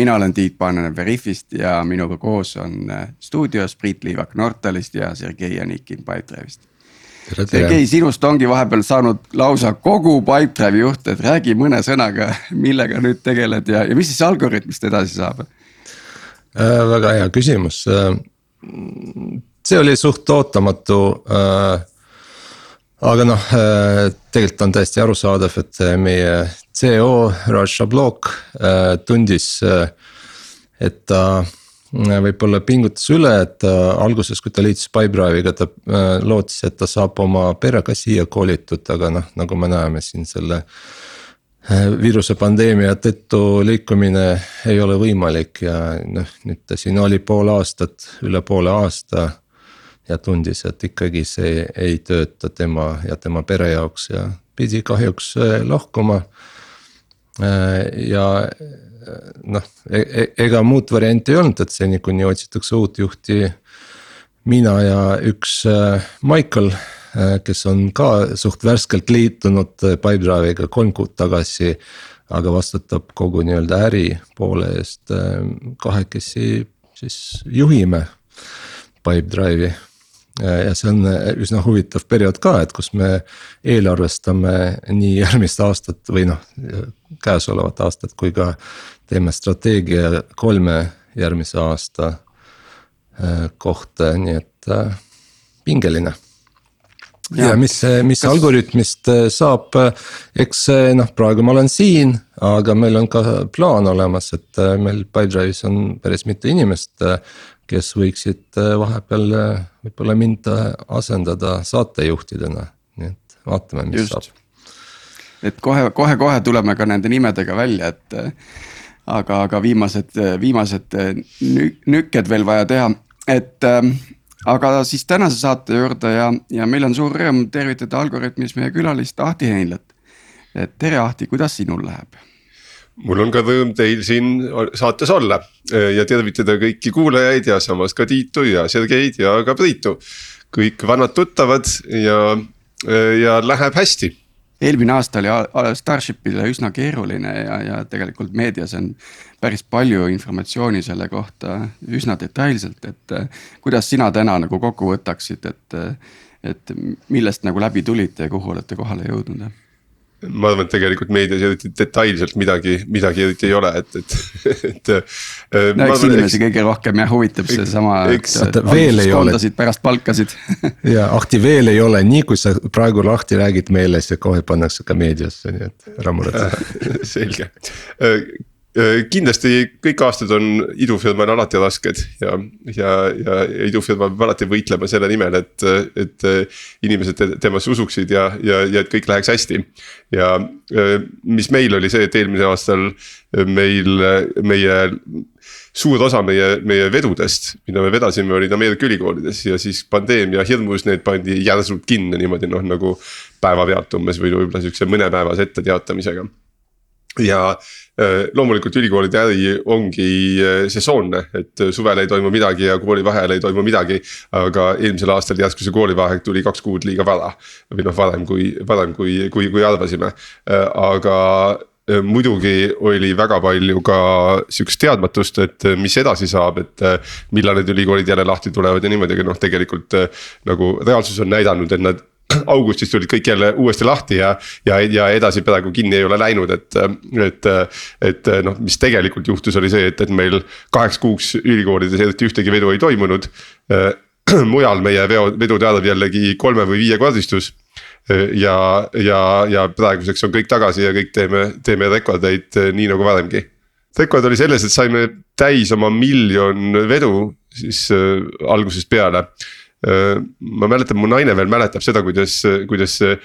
mina olen Tiit Paananen Veriffist ja minuga koos on äh, stuudios Priit Liivak Nortalist ja Sergei Janikin Pipedrive'ist. Sergei, sinust ongi vahepeal saanud lausa kogu Pipedrive'i juht, et räägi mõne sõnaga, millega nüüd tegeled ja, ja mis siis algoritmist edasi saab äh,? väga hea küsimus äh,. see oli suht ootamatu äh, aga noh, äh, tegelikult on täiesti arusaadav, et meie CEO Raj Shablok äh, tundis, äh, et ta võib-olla pingutas üle, et alguses, kui ta liitus Pipedrive'iga, ta lootis, et ta saab oma perega siia koolitud, aga noh, nagu me näeme siin selle. viiruse pandeemia tõttu liikumine ei ole võimalik ja noh, nüüd ta siin oli pool aastat, üle poole aasta ja tundis, et ikkagi see ei tööta tema ja tema pere jaoks ja pidi kahjuks äh, lahkuma. Äh, ja äh, noh, e-, e-, ega muud varianti ei olnud, et seni kuni otsitakse uut juhti. mina ja üks Michael, kes on ka suht värskelt liitunud Pipedrive'iga kolm kuud tagasi aga vastutab kogu nii-öelda äri poole eest, kahekesi siis juhime Pipedrive'i ja see on äh, üsna huvitav periood ka, et kus me eelarvestame nii järgmist aastat või noh, käesolevat aastat, kui ka teeme strateegia kolme järgmise aasta äh, kohta, nii et pingeline. ja, ja mis, mis kas... algoritmist saab, eks noh, praegu ma olen siin, aga meil on ka plaan olemas, et meil Pipedrive'is on päris mitu inimest kes võiksid äh, vahepeal äh, võib-olla mind äh, asendada saatejuhtidena, nii et vaatame, mis Just. saab. et kohe, kohe-kohe tuleme ka nende nimedega välja, et aga, aga viimased, viimased nükked veel vaja teha, et ähm, aga siis tänase saate juurde ja, ja meil on suur rõõm tervitada Algorütmis meie külalist Ahti Heinlat. et tere, Ahti, kuidas sinul läheb? Mul on ka rõõm teil siin saates olla eh, ja tervitada kõiki kuulajaid ja samas ka Tiitu ja Sergeid ja ka Priitu. kõik vanad tuttavad ja, eh, ja läheb hästi. eelmine aasta oli Starshipile üsna keeruline ja, ja tegelikult meedias on päris palju informatsiooni selle kohta üsna detailselt, et eh, kuidas sina täna nagu kokku võtaksid, et, et millest nagu läbi tulite ja kuhu olete kohale jõudnud? Ma arvan, et tegelikult meedias eriti detailselt midagi, midagi eriti ei ole, et, et, et. Äh, no eks inimesi eks... kõige rohkem jah huvitab seesama. veel ei ole. pärast palkasid ja Ahti veel ei ole, nii kui sa praegu lahti räägid meeles ja kohe pannakse ka meediasse, nii et ära muretse selge äh, Äh, kindlasti kõik aastad on idufirmal alati rasked ja, ja, ja idufirma peab alati võitlema selle nimel, et, et inimesed temasse usuksid ja, ja, ja et kõik läheks hästi. ja äh, mis meil oli see, et eelmisel aastal meil, meie suur osa meie, meie vedudest, mida me vedasime, olid Ameerika ülikoolides ja siis pandeemia hirmus need pandi järsult kinni niimoodi noh, nagu päevapealt umbes või võib-olla sihukese mõnepäevase etteteatamisega ja loomulikult ülikoolide äri ongi sesoonne, et suvel ei toimu midagi ja koolivaheajal ei toimu midagi. aga eelmisel aastal järsku see koolivaheaeg tuli kaks kuud liiga vara või noh, varem kui, varem kui, kui, kui arvasime, aga muidugi oli väga palju ka sihukest teadmatust, et mis edasi saab, et millal need ülikoolid jälle lahti tulevad ja niimoodi, aga noh, tegelikult nagu reaalsus on näidanud, et nad augustis tulid kõik jälle uuesti lahti ja, ja, ja edasi praegu kinni ei ole läinud, et, et. et noh, mis tegelikult juhtus, oli see, et, et meil kaheks kuuks ülikoolides eriti ühtegi vedu ei toimunud. mujal meie veo, vedude arv jällegi kolme või viiekordistus ja, ja, ja praeguseks on kõik tagasi ja kõik teeme, teeme rekordeid nii nagu varemgi. rekord oli selles, et saime täis oma miljon vedu siis äh, algusest peale ma mäletan, mu naine veel mäletab seda, kuidas, kuidas äh,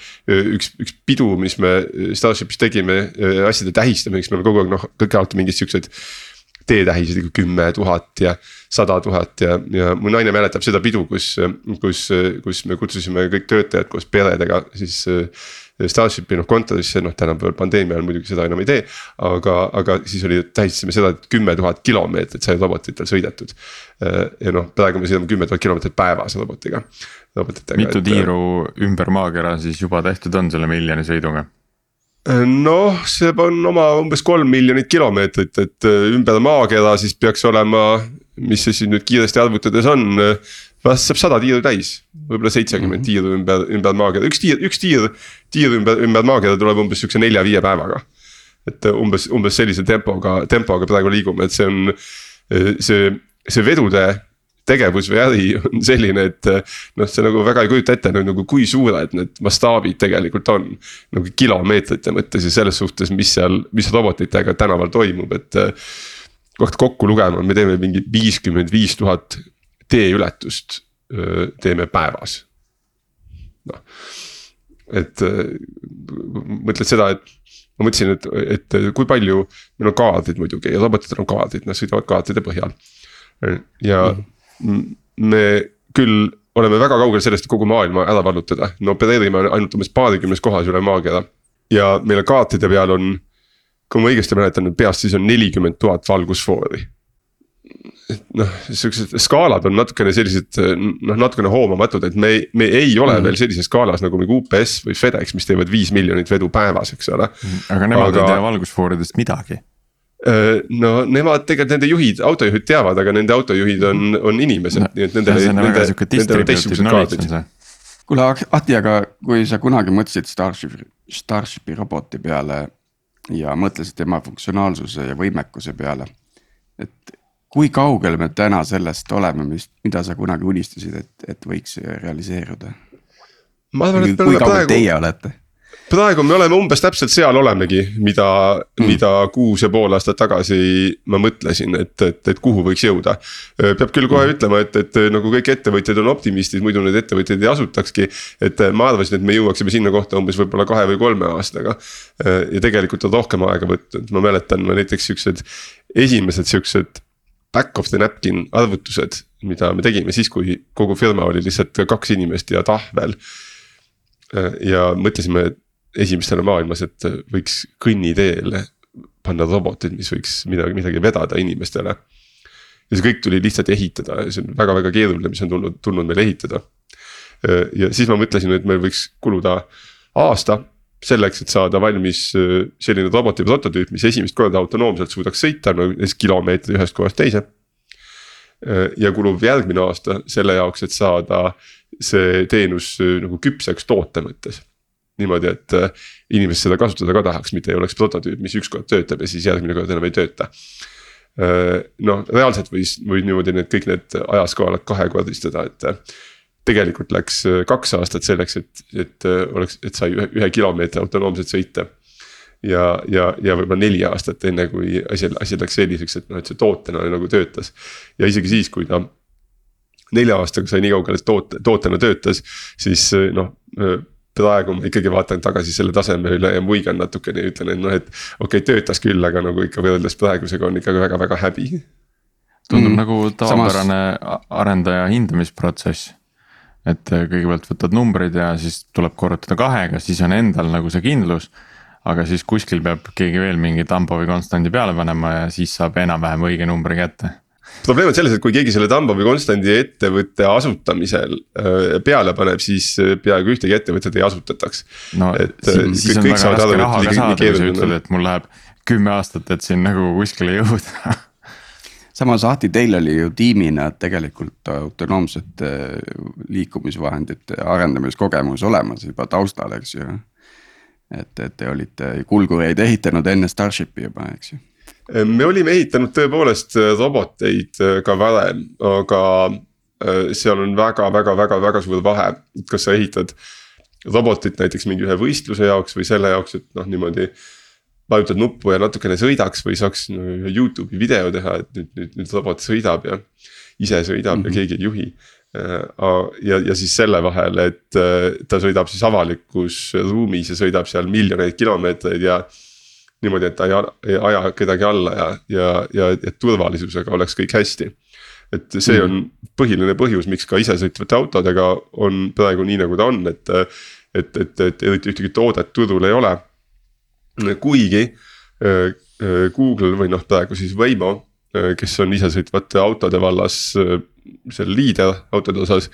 üks, üks pidu, mis me Starshipis tegime äh, asjade tähistamiseks, me oleme kogu aeg noh, kõik alati mingid siuksed. teetähised ikka kümme tuhat ja sada tuhat ja, ja mu naine mäletab seda pidu, kus, kus, kus me kutsusime kõik töötajad koos peredega siis Starshipi noh kontorisse, noh tänapäeval pandeemia ajal muidugi seda enam ei tee. aga, aga siis oli, tähistasime seda, et kümme tuhat kilomeetrit sai robotitel sõidetud. ja noh, praegu me sõidame kümme tuhat kilomeetrit päevas robotiga, robotitega. mitu et, tiiru ümber maakera siis juba tehtud on selle miljoni sõiduga? noh, see on oma umbes kolm miljonit kilomeetrit, et ümber maakera siis peaks olema, mis see siis nüüd kiiresti arvutades on. Vast saab sada tiiru täis, võib-olla seitsekümmend mm -hmm. tiiru ümber, ümber maakera, üks tiir, üks tiir, tiir ümber, ümber maakera tuleb umbes sihukese nelja-viie päevaga. et umbes, umbes sellise tempoga, tempoga praegu liigume, et see on see, see vedude tegevus või äri on selline, et noh, sa nagu väga ei kujuta ette nagu kui suured need mastaabid tegelikult on. nagu kilomeetrite mõttes ja selles suhtes, mis seal, mis robotitega tänaval toimub, et. kohta kokku lugema, me teeme mingi viiskümmend viis tuhat teeületust teeme päevas. noh, et mõtled seda, et ma mõtlesin, et, et kui palju, meil on kaardid muidugi ja robotid on kaardid, nad sõidavad kaartide põhjal. ja -hmm me küll oleme väga kaugel sellest, et kogu maailma ära vallutada, me opereerime ainult umbes paarikümnes kohas üle maakera. ja meil kaartide peal on, kui ma õigesti mäletan peast, siis on nelikümmend tuhat valgusfoori. Noh, siuksed skaalad on natukene sellised noh, natukene hoomamatud, et me, me ei ole mm. veel sellises skaalas nagu mingi UPS või FedEx, mis teevad viis miljonit vedu päevas, eks ole. aga nemad aga... ei tea valgusfooridest midagi Äh, no nemad tegelikult nende juhid, autojuhid teavad, aga nende autojuhid on, on inimesed no,, nii et nendel, nende, nendel on teistsugused kaardid. kuule Ahti, aga kui sa kunagi mõtlesid Starshipi, Starshipi roboti peale ja mõtlesid tema funktsionaalsuse ja võimekuse peale. et kui kaugel me täna sellest oleme, mis, mida sa kunagi unistasid, et, et võiks realiseeruda? ma arvan, et me oleme praegu. Praegu me oleme umbes täpselt seal olemegi, mida mm., mida kuus ja pool aastat tagasi ma mõtlesin, et, et, et kuhu võiks jõuda. peab küll kohe mm. ütlema, et, et nagu kõik ettevõtjad on optimistid, muidu need ettevõtjad ei asutakski. et ma arvasin, et me jõuaksime sinna kohta umbes võib-olla kahe või kolme aastaga. ja tegelikult on rohkem aega võtnud, ma mäletan ma näiteks siuksed esimesed siuksed back of the napkin arvutused, mida me tegime siis, kui kogu firma oli lihtsalt kaks inimest ja tahvel. ja mõtlesime, esimestena maailmas, et võiks kõnniteele panna robotid, mis võiks midagi, midagi vedada inimestele. ja see kõik tuli lihtsalt ehitada ja see on väga-väga keeruline, mis on tulnud, tulnud meil ehitada. ja siis ma mõtlesin, et meil võiks kuluda aasta selleks, et saada valmis selline roboti prototüüp, mis esimest korda autonoomselt suudaks sõita, no kilomeetri ühest kohast teise. ja kulub järgmine aasta selle jaoks, et saada see teenus nagu küpseks toote mõttes niimoodi, et äh, inimesed seda kasutada ka tahaks, mitte ei oleks prototüüp, mis ükskord töötab ja siis järgmine kord enam ei tööta. Äh, noh, reaalselt võis, võis niimoodi need kõik need ajaskaalad kahekordistada, et äh, tegelikult läks kaks aastat selleks, et, et oleks, et sai ühe, ühe kilomeetri autonoomselt sõita. ja, ja, ja võib-olla neli aastat enne, kui asi, asi läks selliseks, et noh, et see tootena nagu töötas. ja isegi siis, kui ta nelja aastaga sai nii kaugele, et toote, tootena töötas, siis noh praegu ma ikkagi vaatan tagasi selle taseme üle ja muigan natukene ja ütlen, et noh, et okei okay,, töötas küll, aga nagu ikka võrreldes praegusega on ikkagi väga-väga häbi. tundub mm. nagu tavapärane Samas... arendaja hindamisprotsess. Et äh, kõigepealt võtad numbrid ja siis tuleb korrutada kahega, siis on endal nagu see kindlus. aga siis kuskil peab keegi veel mingi Tambovi konstandi peale panema ja siis saab enam-vähem õige numbri kätte probleem on selles, et kui keegi selle Tambovi Konstandi ettevõtte asutamisel äh, peale paneb, siis äh, peaaegu ühtegi ettevõtet ei asutataks. no et, siis, siis on väga raske raha ka saada, kui sa ütled, et mul läheb kümme aastat, et siin nagu kuskile jõuda samas Ahti, teil oli ju tiimina tegelikult autonoomsete liikumisvahendite arendamiskogemus olemas juba taustal, eks ju. et, et te olite kulgureid ehitanud enne Starshipi juba, eks ju me olime ehitanud tõepoolest äh, roboteid äh, ka varem, aga äh, seal on väga-väga-väga-väga suur vahe, et kas sa ehitad robotit näiteks mingi ühe võistluse jaoks või selle jaoks, et noh, niimoodi. Vajutad nuppu ja natukene sõidaks või saaks no, Youtube'i video teha, et nüüd, nüüd, nüüd robot sõidab ja. ise sõidab mm -hmm. ja mhm. keegi ei juhi. ja, ja siis selle vahel, et ta sõidab siis avalikus ruumis ja sõidab seal miljoneid kilomeetreid ja niimoodi, et ta ei, ei aja kedagi alla ja, ja, ja et turvalisusega oleks kõik hästi. et see on põhiline põhjus, miks ka isesõitvate autodega on praegu nii, nagu ta on, et. et, et, et eriti ühtegi toodet turul ei ole. Kuigi äh, äh, Google või noh, praegu siis Waymo, äh, kes on isesõitvate autode vallas seal liider autode osas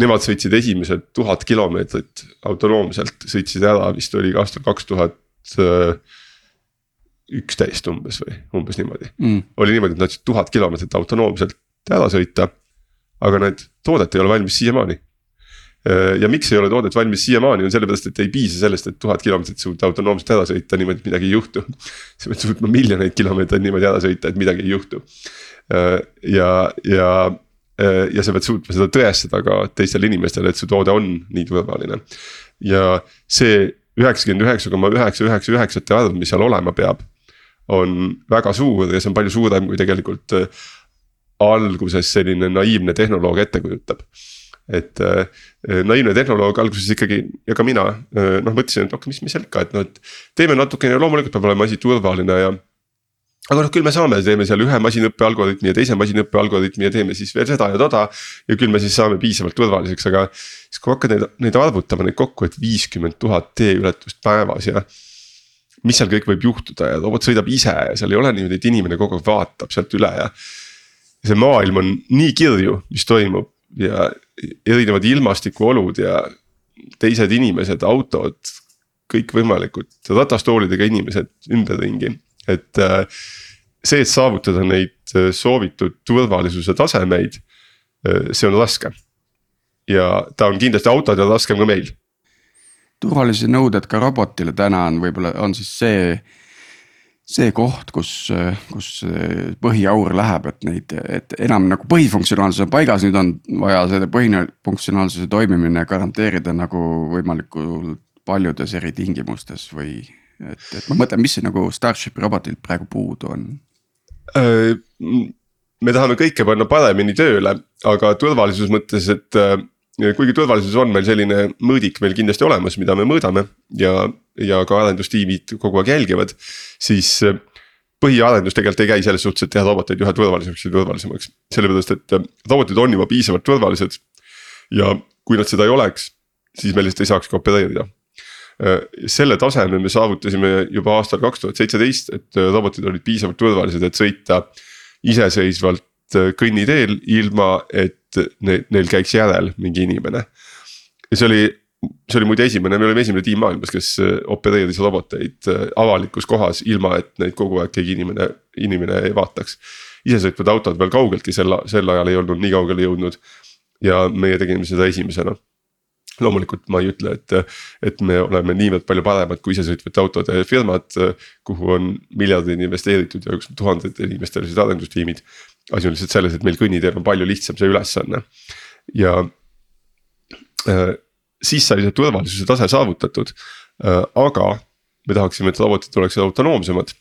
nemad sõitsid esimesed tuhat kilomeetrit autonoomselt, sõitsid ära vist oli aastal kaks tuhat üksteist umbes või umbes niimoodi mm.. oli niimoodi, et nad said tuhat kilomeetrit autonoomselt ära sõita. aga need toodet ei ole valmis siiamaani. Äh, ja miks ei ole toodet valmis siiamaani, on sellepärast, et ei piisa sellest, et tuhat kilomeetrit suuta autonoomselt ära sõita niimoodi, et midagi ei juhtu. sa pead suutma miljoneid kilomeetreid niimoodi ära sõita, et midagi ei juhtu. Äh, ja, ja, äh, ja sa pead suutma seda tõestada ka teistele inimestele, et su toode on nii turvaline. ja see üheksakümmend üheksa koma üheksa üheksa üheksate arv, mis seal olema peab on väga suur ja see on palju suurem, kui tegelikult alguses selline naiivne tehnoloog ette kujutab. Et äh, naiivne tehnoloog alguses ikkagi ja ka mina äh, noh mõtlesin, et okei, mis, mis seal ikka, et noh, et teeme natukene, loomulikult peab olema asi turvaline ja aga noh, küll me saame, teeme seal ühe masinõppe algoritmi ja teise masinõppe algoritmi ja teeme siis veel seda ja toda. ja küll me siis saame piisavalt turvaliseks, aga siis kui hakkad neid, neid arvutama neid kokku, et viiskümmend tuhat teeületust päevas ja mis seal kõik võib juhtuda ja robot sõidab ise ja seal ei ole niimoodi, et inimene kogu aeg vaatab sealt üle ja. see maailm on nii kirju, mis toimub ja erinevad ilmastikuolud ja teised inimesed, autod, kõikvõimalikud ratastoolidega inimesed ümberringi, et äh, see, et saavutada neid äh, soovitud turvalisuse tasemeid, äh, see on raske. ja ta on kindlasti autodel raskem ka meil turvalisuse nõuded ka robotile täna on võib-olla on siis see. See koht, kus, kus põhiaur läheb, et neid, et enam nagu põhifunktsionaalsus on paigas, nüüd on vaja selle põhifunktsionaalsuse toimimine garanteerida nagu võimalikult paljudes eri tingimustes või. et, et ma mõtlen, mis see nagu Starshipi robotilt praegu puudu on? me tahame kõike panna paremini tööle, aga turvalisuse mõttes, et kuigi turvalisuses on meil selline mõõdik meil kindlasti olemas, mida me mõõdame ja, ja ka arendustiimid kogu aeg jälgivad, siis äh, põhiarendus tegelikult ei käi selles suhtes, et teha roboteid üha turvalisemaks ja turvalisemaks, sellepärast et äh, robotid on juba piisavalt turvalised. ja kui nad seda ei oleks, siis me lihtsalt ei saakski opereerida. Äh, selle taseme me saavutasime juba aastal kaks tuhat seitseteist, et robotid olid piisavalt turvalised, et sõita iseseisvalt kõnniteel ilma, et neil, neil käiks järel mingi inimene. ja see oli, see oli muide esimene, me olime esimene tiim maailmas, kes äh, opereeris roboteid äh, avalikus kohas, ilma et neid kogu aeg keegi inimene, inimene vaataks. isesõitvad autod veel kaugeltki sel, sel ajal ei olnud nii kaugele jõudnud. ja meie tegime seda esimesena loomulikult ma ei ütle, et, et me oleme niivõrd palju paremad kui isesõitvate autode firmad, kuhu on miljardid investeeritud ja tuhanded inimestel siis arendustiimid asi on lihtsalt selles, et meil kõnniteel on palju lihtsam see ülesanne ja äh, siis sai see turvalisuse tase saavutatud äh,, aga me tahaksime, et robotid oleksid autonoomsemad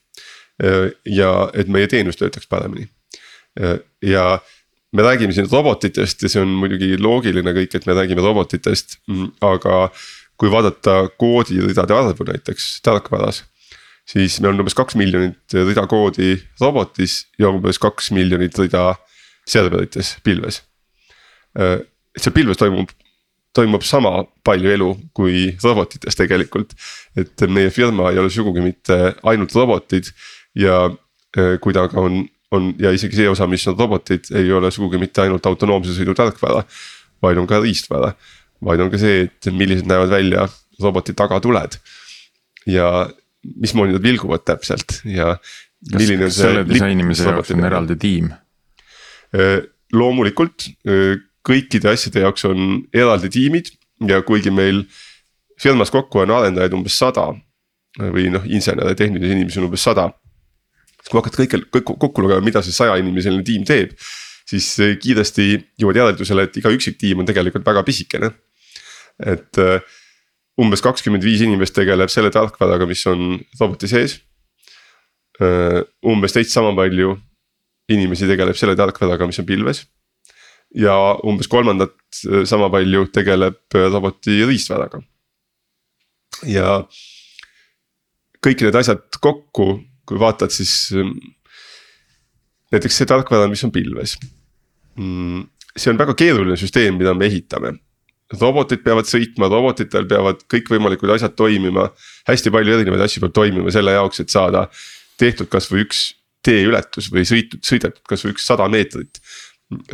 äh,. ja et meie teenus töötaks paremini äh, ja me räägime siin robotitest ja see on muidugi loogiline kõik, et me räägime robotitest, mm, aga kui vaadata koodiridade arvu näiteks tarkvaras siis meil on umbes kaks miljonit rida koodi robotis ja umbes kaks miljonit rida serverites pilves. et seal pilves toimub, toimub sama palju elu kui robotites tegelikult. et meie firma ei ole sugugi mitte ainult robotid ja eh, kui ta ka on, on ja isegi see osa, mis on robotid, ei ole sugugi mitte ainult autonoomse sõidu tarkvara. vaid on ka riistvara, vaid on ka see, et millised näevad välja roboti tagatuled ja mismoodi nad vilguvad täpselt ja. kas, kas selle disainimise jaoks on eraldi tiim? loomulikult kõikide asjade jaoks on eraldi tiimid ja kuigi meil firmas kokku on arendajaid umbes sada või noh, insenere, tehnilisi inimesi on umbes sada. siis kui hakkad kõike kõik kokku lugema, mida see saja inimeseline tiim teeb, siis kiiresti jõuad järeldusele, et iga üksik tiim on tegelikult väga pisikene. et äh, umbes kakskümmend viis inimest tegeleb selle tarkvaraga, mis on roboti sees. umbes teist sama palju inimesi tegeleb selle tarkvaraga, mis on pilves. ja umbes kolmandat sama palju tegeleb roboti riistvaraga. ja kõik need asjad kokku, kui vaatad, siis näiteks see tarkvara, mis on pilves. Mm, see on väga keeruline süsteem, mida me ehitame robotid peavad sõitma, robotitel peavad kõikvõimalikud asjad toimima. hästi palju erinevaid asju peab toimima selle jaoks, et saada tehtud kasvõi üks teeületus või sõitud, sõidetud kasvõi üks sada meetrit.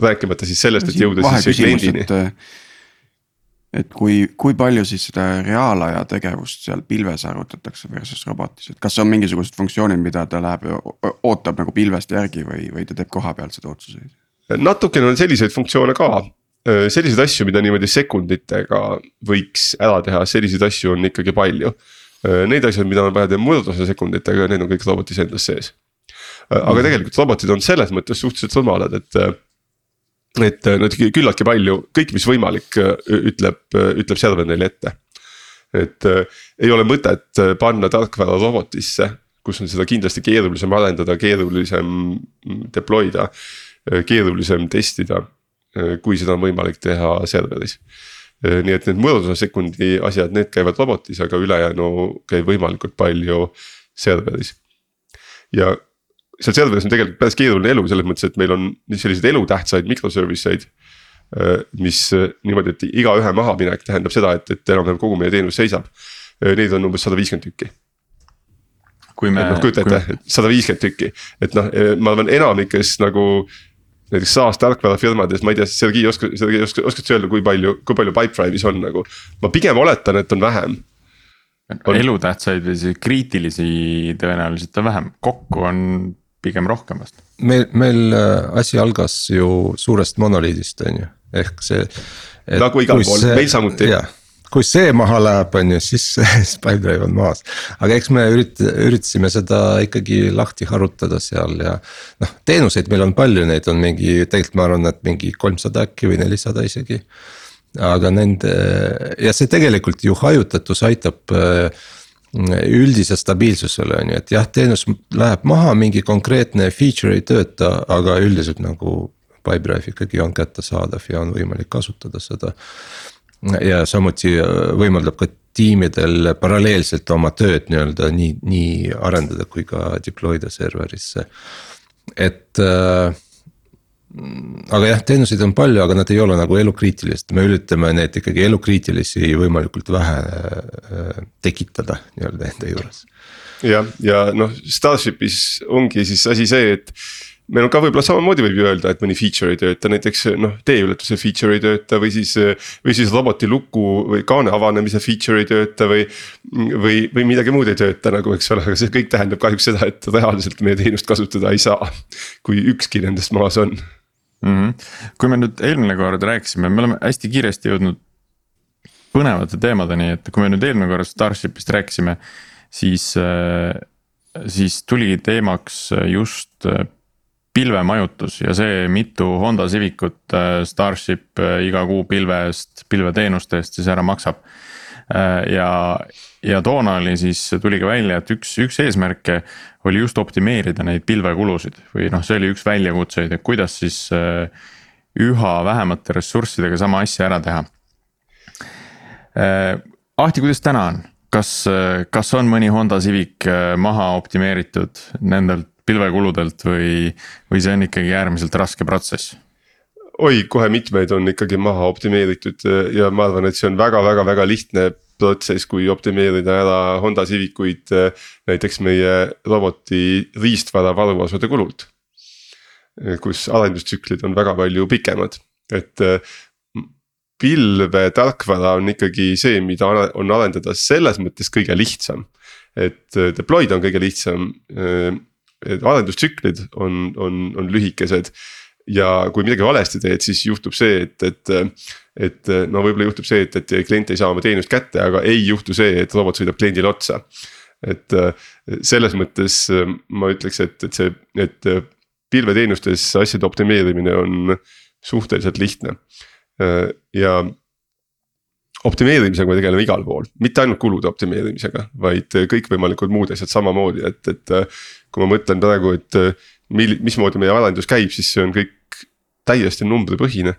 rääkimata siis sellest, et jõuda siis kliendini. et kui, kui palju siis seda reaalaja tegevust seal pilves arvutatakse versus robotis, et kas on mingisugused funktsioonid, mida ta läheb, ootab nagu pilvest järgi või, või ta teeb kohapealseid otsuseid? natukene on selliseid funktsioone ka, selliseid asju, mida niimoodi sekunditega võiks ära teha, selliseid asju on ikkagi palju. Neid asju, mida on vaja teha mõõduse sekunditega, need on kõik robotis endas sees. aga mm. tegelikult robotid on selles mõttes suhteliselt rumalad, et et nad küllaltki palju, kõik, mis võimalik, ütleb, ütleb server neile ette. et ei ole mõtet panna tarkvara robotisse, kus on seda kindlasti keerulisem arendada, keerulisem deploy da, keerulisem testida. Kui seda on võimalik teha serveris. nii et need mõõduse sekundi asjad, need käivad robotis, aga ülejäänu käib võimalikult palju serveris. ja seal serveris on tegelikult päris keeruline elu selles mõttes, et meil on selliseid elutähtsaid microservice eid. Äh, mis äh, niimoodi, et igaühe mahaminek tähendab seda, et, et enam-vähem kogu meie teenus seisab. Äh, neid on umbes sada viiskümmend tükki. kui me. noh kujuta ette, et sada viiskümmend tükki, et noh, ma arvan enamikes nagu näiteks SaaS tarkvarafirmades, ma ei tea, Sergei oskad, Sergei oskad, oskad sa öelda, kui palju, kui palju Pipedrive'is on nagu? ma pigem oletan, et on vähem on... elutähtsaid või siis kriitilisi tõenäoliselt on vähem, kokku on pigem rohkem vast. meil, meil äh, asi algas ju suurest monoliidist, on ju, ehk see. nagu igal pool, meil samuti. Kui see maha läheb, on ju, siis, Pipedrive on maas. aga eks me ürit-, üritasime seda ikkagi lahti harutada seal ja. noh, teenuseid meil on palju, neid on mingi, tegelikult ma arvan, et mingi kolmsada äkki või nelisada isegi. aga nende ja see tegelikult ju hajutatus aitab äh, üldise stabiilsusele on ju, et jah, teenus läheb maha, mingi konkreetne feature ei tööta, aga üldiselt nagu. Pipedrive ikkagi on kättesaadav ja on võimalik kasutada seda. Ja samuti äh, võimaldab ka tiimidel paralleelselt oma tööd nii-öelda nii, nii arendada kui ka deploy da serverisse. et äh, aga jah, teenuseid on palju, aga nad ei ole nagu elukriitilised, me üritame neid ikkagi elukriitilisi võimalikult vähe äh, tekitada nii-öelda enda juures. jah, ja noh, Starshipis ongi siis asi see, et meil on ka võib-olla samamoodi võib ju öelda, et mõni feature ei tööta, näiteks noh, teeületuse feature ei tööta või siis. või siis roboti luku või kaane avanemise feature ei tööta või, või, või midagi muud ei tööta nagu, eks ole, aga see kõik tähendab kahjuks seda, et reaalselt meie teenust kasutada ei saa. kui ükski nendest maas on mm. -hmm. kui me nüüd eelmine kord rääkisime, me oleme hästi kiiresti jõudnud põnevate teemadeni, et kui me nüüd eelmine kord Starshipist rääkisime, siis, siis tuli teemaks just pilvemajutus ja see, mitu Honda Civicut äh, Starship iga kuu pilve eest, pilveteenuste eest siis ära maksab. ja, ja toona oli siis, tuli ka välja, et üks, üks eesmärke oli just optimeerida neid pilvekulusid või noh, see oli üks väljakutseid, et kuidas siis äh, üha vähemate ressurssidega sama asja ära teha. Äh, Ahti, kuidas täna on, kas, äh, kas on mõni Honda Civic maha optimeeritud nendelt pilvekuludelt või, või see on ikkagi äärmiselt raske protsess? oi, kohe mitmeid on ikkagi maha optimeeritud ja ma arvan, et see on väga-väga-väga lihtne protsess, kui optimeerida ära Honda Civicuid äh, näiteks meie roboti riistvara varuosude kulult. Äh, kus arendustsüklid on väga palju pikemad, et äh, pilve tarkvara on ikkagi see, mida on arendada selles mõttes kõige lihtsam. et deploy'd on kõige lihtsam, arendustsüklid on, on, on lühikesed ja kui midagi valesti teed, siis juhtub see, et, et. et no võib-olla juhtub see, et, et klient ei saa oma teenust kätte, aga ei juhtu see, et robot sõidab kliendile otsa. et selles mõttes ma ütleks, et, et see, et pilveteenustes asjade optimeerimine on suhteliselt lihtne ja optimeerimisega me tegeleme igal pool, mitte ainult kulude optimeerimisega, vaid kõikvõimalikud muud asjad samamoodi, et, et. Kui ma mõtlen praegu, et mil-, mismoodi meie arendus käib, siis see on kõik täiesti numbripõhine.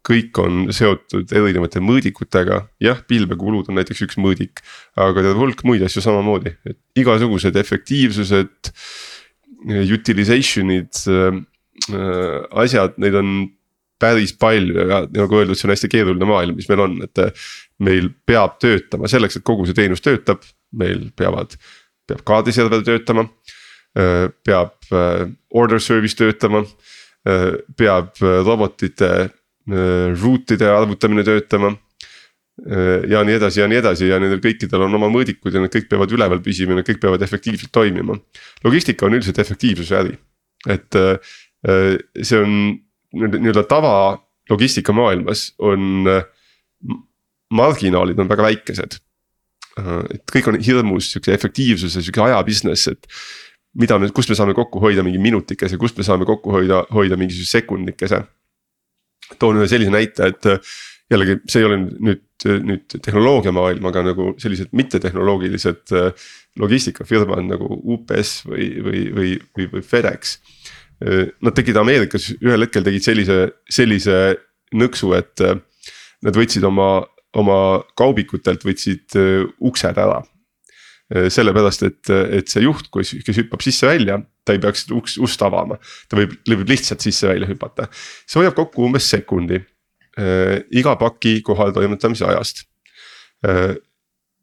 kõik on seotud erinevate mõõdikutega, jah, pilvekulud on näiteks üks mõõdik, aga terve hulk muid asju samamoodi, et igasugused efektiivsused. Utilization'id äh,, asjad, neid on päris palju ja nagu öeldud, see on hästi keeruline maailm, mis meil on, et. meil peab töötama selleks, et kogu see teenus töötab, meil peavad, peab kaardiserver töötama. Peab äh, order service töötama Äh, peab äh, robotite äh, root'ide arvutamine töötama. ja nii edasi ja nii edasi ja nendel kõikidel on oma mõõdikud ja need kõik peavad üleval püsima ja need kõik peavad efektiivselt toimima. logistika on üldiselt efektiivsuse äri, et see on nii-öelda tava logistikamaailmas on marginaalid on väga väikesed. et kõik on hirmus siukse efektiivsuse, sihuke aja business, et mida nüüd, kust me saame kokku hoida mingi minutikese, kust me saame kokku hoida, hoida mingisuguse sekundikese. toon ühe sellise näite, et jällegi see ei ole nüüd, nüüd tehnoloogia maailm, aga nagu sellised mittetehnoloogilised logistikafirmad nagu UPS või, või, või, või, või FedEx. Nad tegid Ameerikas ühel hetkel tegid sellise, sellise nõksu, et nad võtsid oma, oma kaubikutelt võtsid uksed ära Äh, sellepärast, et, et see juht, kes, kes hüppab sisse-välja, ta ei peaks uks, ust avama. ta võib, võib lihtsalt sisse-välja hüpata, see hoiab kokku umbes sekundi äh, iga paki kohale toimetamise ajast äh,.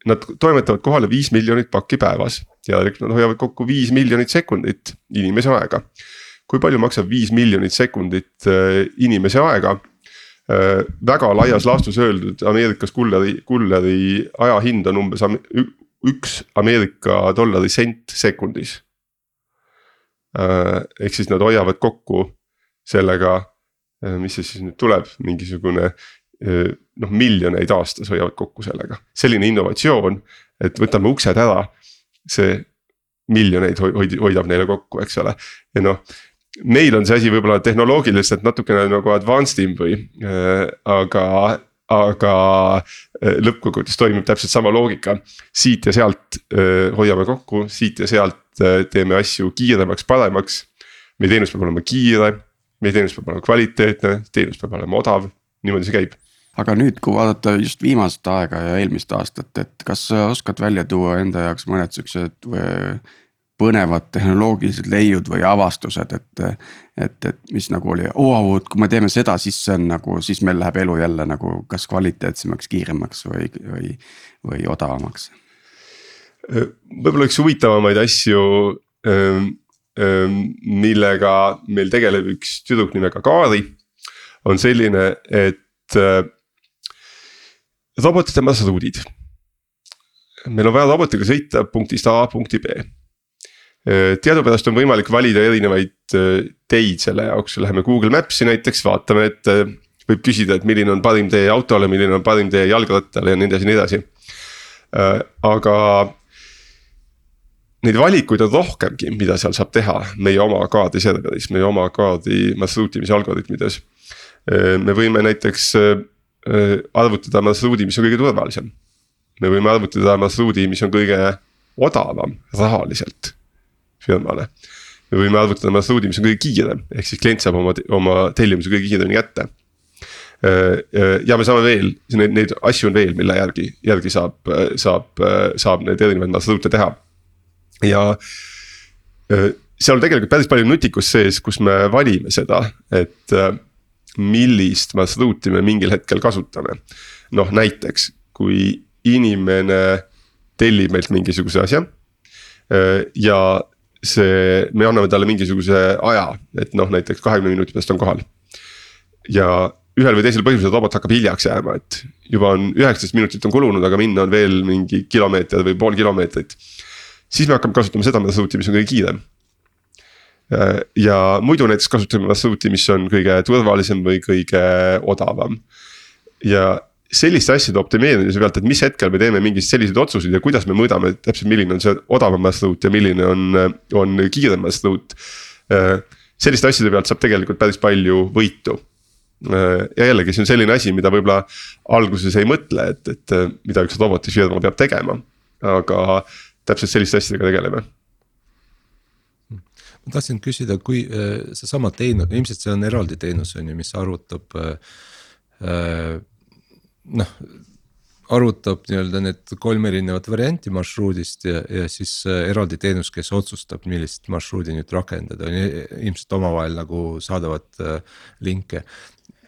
Nad toimetavad kohale viis miljonit pakki päevas, järelikult nad hoiavad kokku viis miljonit sekundit inimese aega. kui palju maksab viis miljonit sekundit äh, inimese aega? Äh, väga laias laastus öeldud Ameerikas kulleri, kulleri ajahind on umbes üks Ameerika dollari sent sekundis. Äh, ehk siis nad hoiavad kokku sellega, äh, mis see siis nüüd tuleb, mingisugune äh, noh, miljoneid aastas hoiavad kokku sellega, selline innovatsioon, et võtame uksed ära, see miljoneid hoid-, hoidab neile kokku, eks ole, ja noh meil on see asi võib-olla tehnoloogiliselt natukene nagu advanced im või äh,, aga aga äh, lõppkokkuvõttes toimib täpselt sama loogika. siit ja sealt äh, hoiame kokku, siit ja sealt äh, teeme asju kiiremaks, paremaks. meie teenus peab olema kiire, meie teenus peab olema kvaliteetne, teenus peab olema odav, niimoodi see käib. Aga nüüd, kui vaadata just viimast aega ja eelmist aastat, et kas sa oskad välja tuua enda jaoks mõned siuksed põnevad tehnoloogilised leiud või avastused, et. et, et mis nagu oli, oo, et kui me teeme seda, siis see on nagu, siis meil läheb elu jälle nagu kas kvaliteetsemaks, kiiremaks või, või, või odavamaks. võib-olla üks huvitavamaid asju ähm, ähm, millega meil tegeleb üks tüdruk nimega Kaari, on selline, et äh, robotite marsruudid. meil on vaja robotiga sõita punktist A punkti B teadupärast on võimalik valida erinevaid äh, teid selle jaoks, läheme Google Maps'i näiteks, vaatame, et äh, võib küsida, et milline on parim tee autole, milline on parim tee jalgrattale ja nii edasi nii edasi. aga neid valikuid on rohkemgi, mida seal saab teha meie oma kaardi serveris, meie oma kaardi marsruutimise algoritmides. me võime näiteks arvutada marsruudi, mis on kõige turvalisem. me võime arvutada marsruudi, mis on kõige odavam rahaliselt firmale. me võime arvutada marsruudi, mis on kõige kiirem, ehk siis klient saab oma, oma tellimuse kõige kiiremini kätte. Äh, äh, ja me saame veel, neid, neid asju on veel, mille järgi, järgi saab, saab, saab neid erinevaid marsruute teha. ja äh, seal on tegelikult päris palju nutikust sees, kus me valime seda, et millist marsruuti me mingil hetkel kasutame. noh, näiteks kui inimene tellib meilt mingisuguse asja ja see, me anname talle mingisuguse aja, et noh, näiteks kahekümne minuti pärast on kohal. ja ühel või teisel põhjusel robot hakkab hiljaks jääma, et juba on üheksateist minutit on kulunud, aga minna on veel mingi kilomeeter või pool kilomeetrit. siis me hakkame kasutama seda marsruuti, mis on kõige kiirem. ja muidu näiteks kasutame marsruuti, mis on kõige turvalisem või kõige odavam. ja selliste asjade optimeerimise pealt, et mis hetkel me teeme mingeid selliseid otsuseid ja kuidas me mõõdame täpselt, milline on see odavam marsruut ja milline on, on kiirem marsruut. selliste asjade pealt saab tegelikult päris palju võitu. ja jällegi, see on selline asi, mida võib-olla alguses ei mõtle, et, et mida üks robotifirma peab tegema, aga täpselt selliste asjadega tegeleme ma tahtsin küsida, kui seesama teenus, ilmselt see on eraldi teenus on ju, mis arvutab äh, noh arvutab nii-öelda need kolm erinevat varianti marsruudist ja, ja siis äh, eraldi teenus, kes otsustab, millist marsruudi nüüd rakendada, ilmselt omavahel nagu saadavad äh, linke.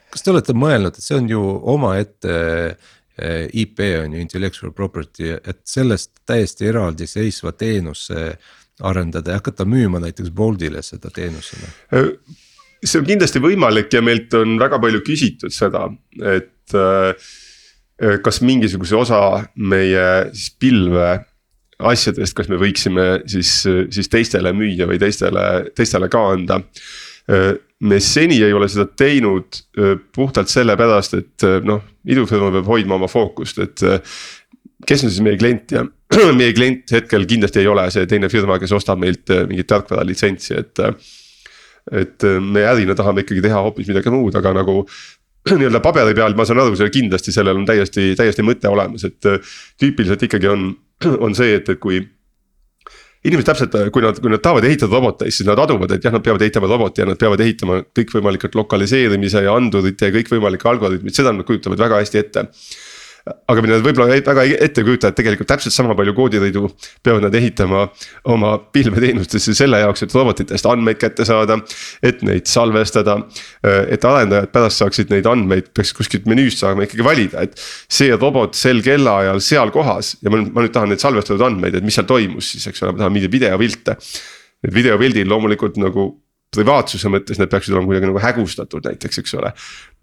kas te olete mõelnud, et see on ju omaette äh, IP on ju intellectual property, et sellest täiesti eraldiseisva teenuse arendada ja hakata müüma näiteks Boltile seda teenusena? see on kindlasti võimalik ja meilt on väga palju küsitud seda, et äh, kas mingisuguse osa meie siis pilve asjadest, kas me võiksime siis, siis teistele müüa või teistele, teistele ka anda. me seni ei ole seda teinud puhtalt sellepärast, et noh, idufirma peab hoidma oma fookust, et. kes on siis meie klient ja meie klient hetkel kindlasti ei ole see teine firma, kes ostab meilt mingit tarkvara litsentsi, et. et me ärina tahame ikkagi teha hoopis midagi muud, aga nagu nii-öelda paberi peal ma saan aru, see kindlasti sellel on täiesti, täiesti mõte olemas, et tüüpiliselt ikkagi on on see, et, et kui inimesed täpselt, kui nad, kui nad tahavad ehitada roboteid, siis nad aduvad, et jah, nad peavad ehitama roboti ja nad peavad ehitama kõikvõimalikud lokaliseerimise ja andurite ja kõikvõimalikke algoritmid, seda nad kujutavad väga hästi ette aga mida nad võib-olla väga ette ei kujuta, et tegelikult täpselt sama palju koodirõidu peavad nad ehitama oma pilveteenustesse selle jaoks, et robotitest andmeid kätte saada. et neid salvestada, et arendajad pärast saaksid neid andmeid, peaks kuskilt menüüst saama ikkagi valida, et. see robot sel kellaajal seal kohas ja ma nüüd, ma nüüd tahan neid salvestatud andmeid, et mis seal toimus siis, eks ole, ma tahan mingeid videopilte. Need videopildid loomulikult nagu privaatsuse mõttes need peaksid olema kuidagi nagu hägustatud näiteks, eks ole.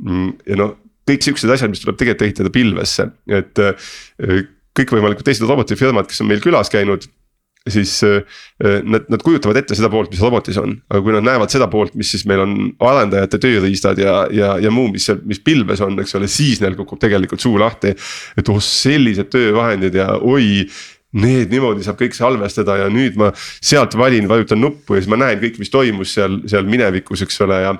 Mm, ja noh, kõik siuksed asjad, mis tuleb tegelikult ehitada pilvesse, et äh, kõikvõimalikud teised robotifirmad, kes on meil külas käinud siis äh, nad, nad kujutavad ette seda poolt, mis robotis on, aga kui nad näevad seda poolt, mis siis meil on arendajate tööriistad ja, ja, ja muu, mis seal, mis pilves on, eks ole, siis neil kukub tegelikult suu lahti. et oh sellised töövahendid ja oi need niimoodi saab kõik salvestada ja nüüd ma sealt valin, vajutan nuppu ja siis ma näen kõik, mis toimus seal, seal minevikus, eks ole, ja.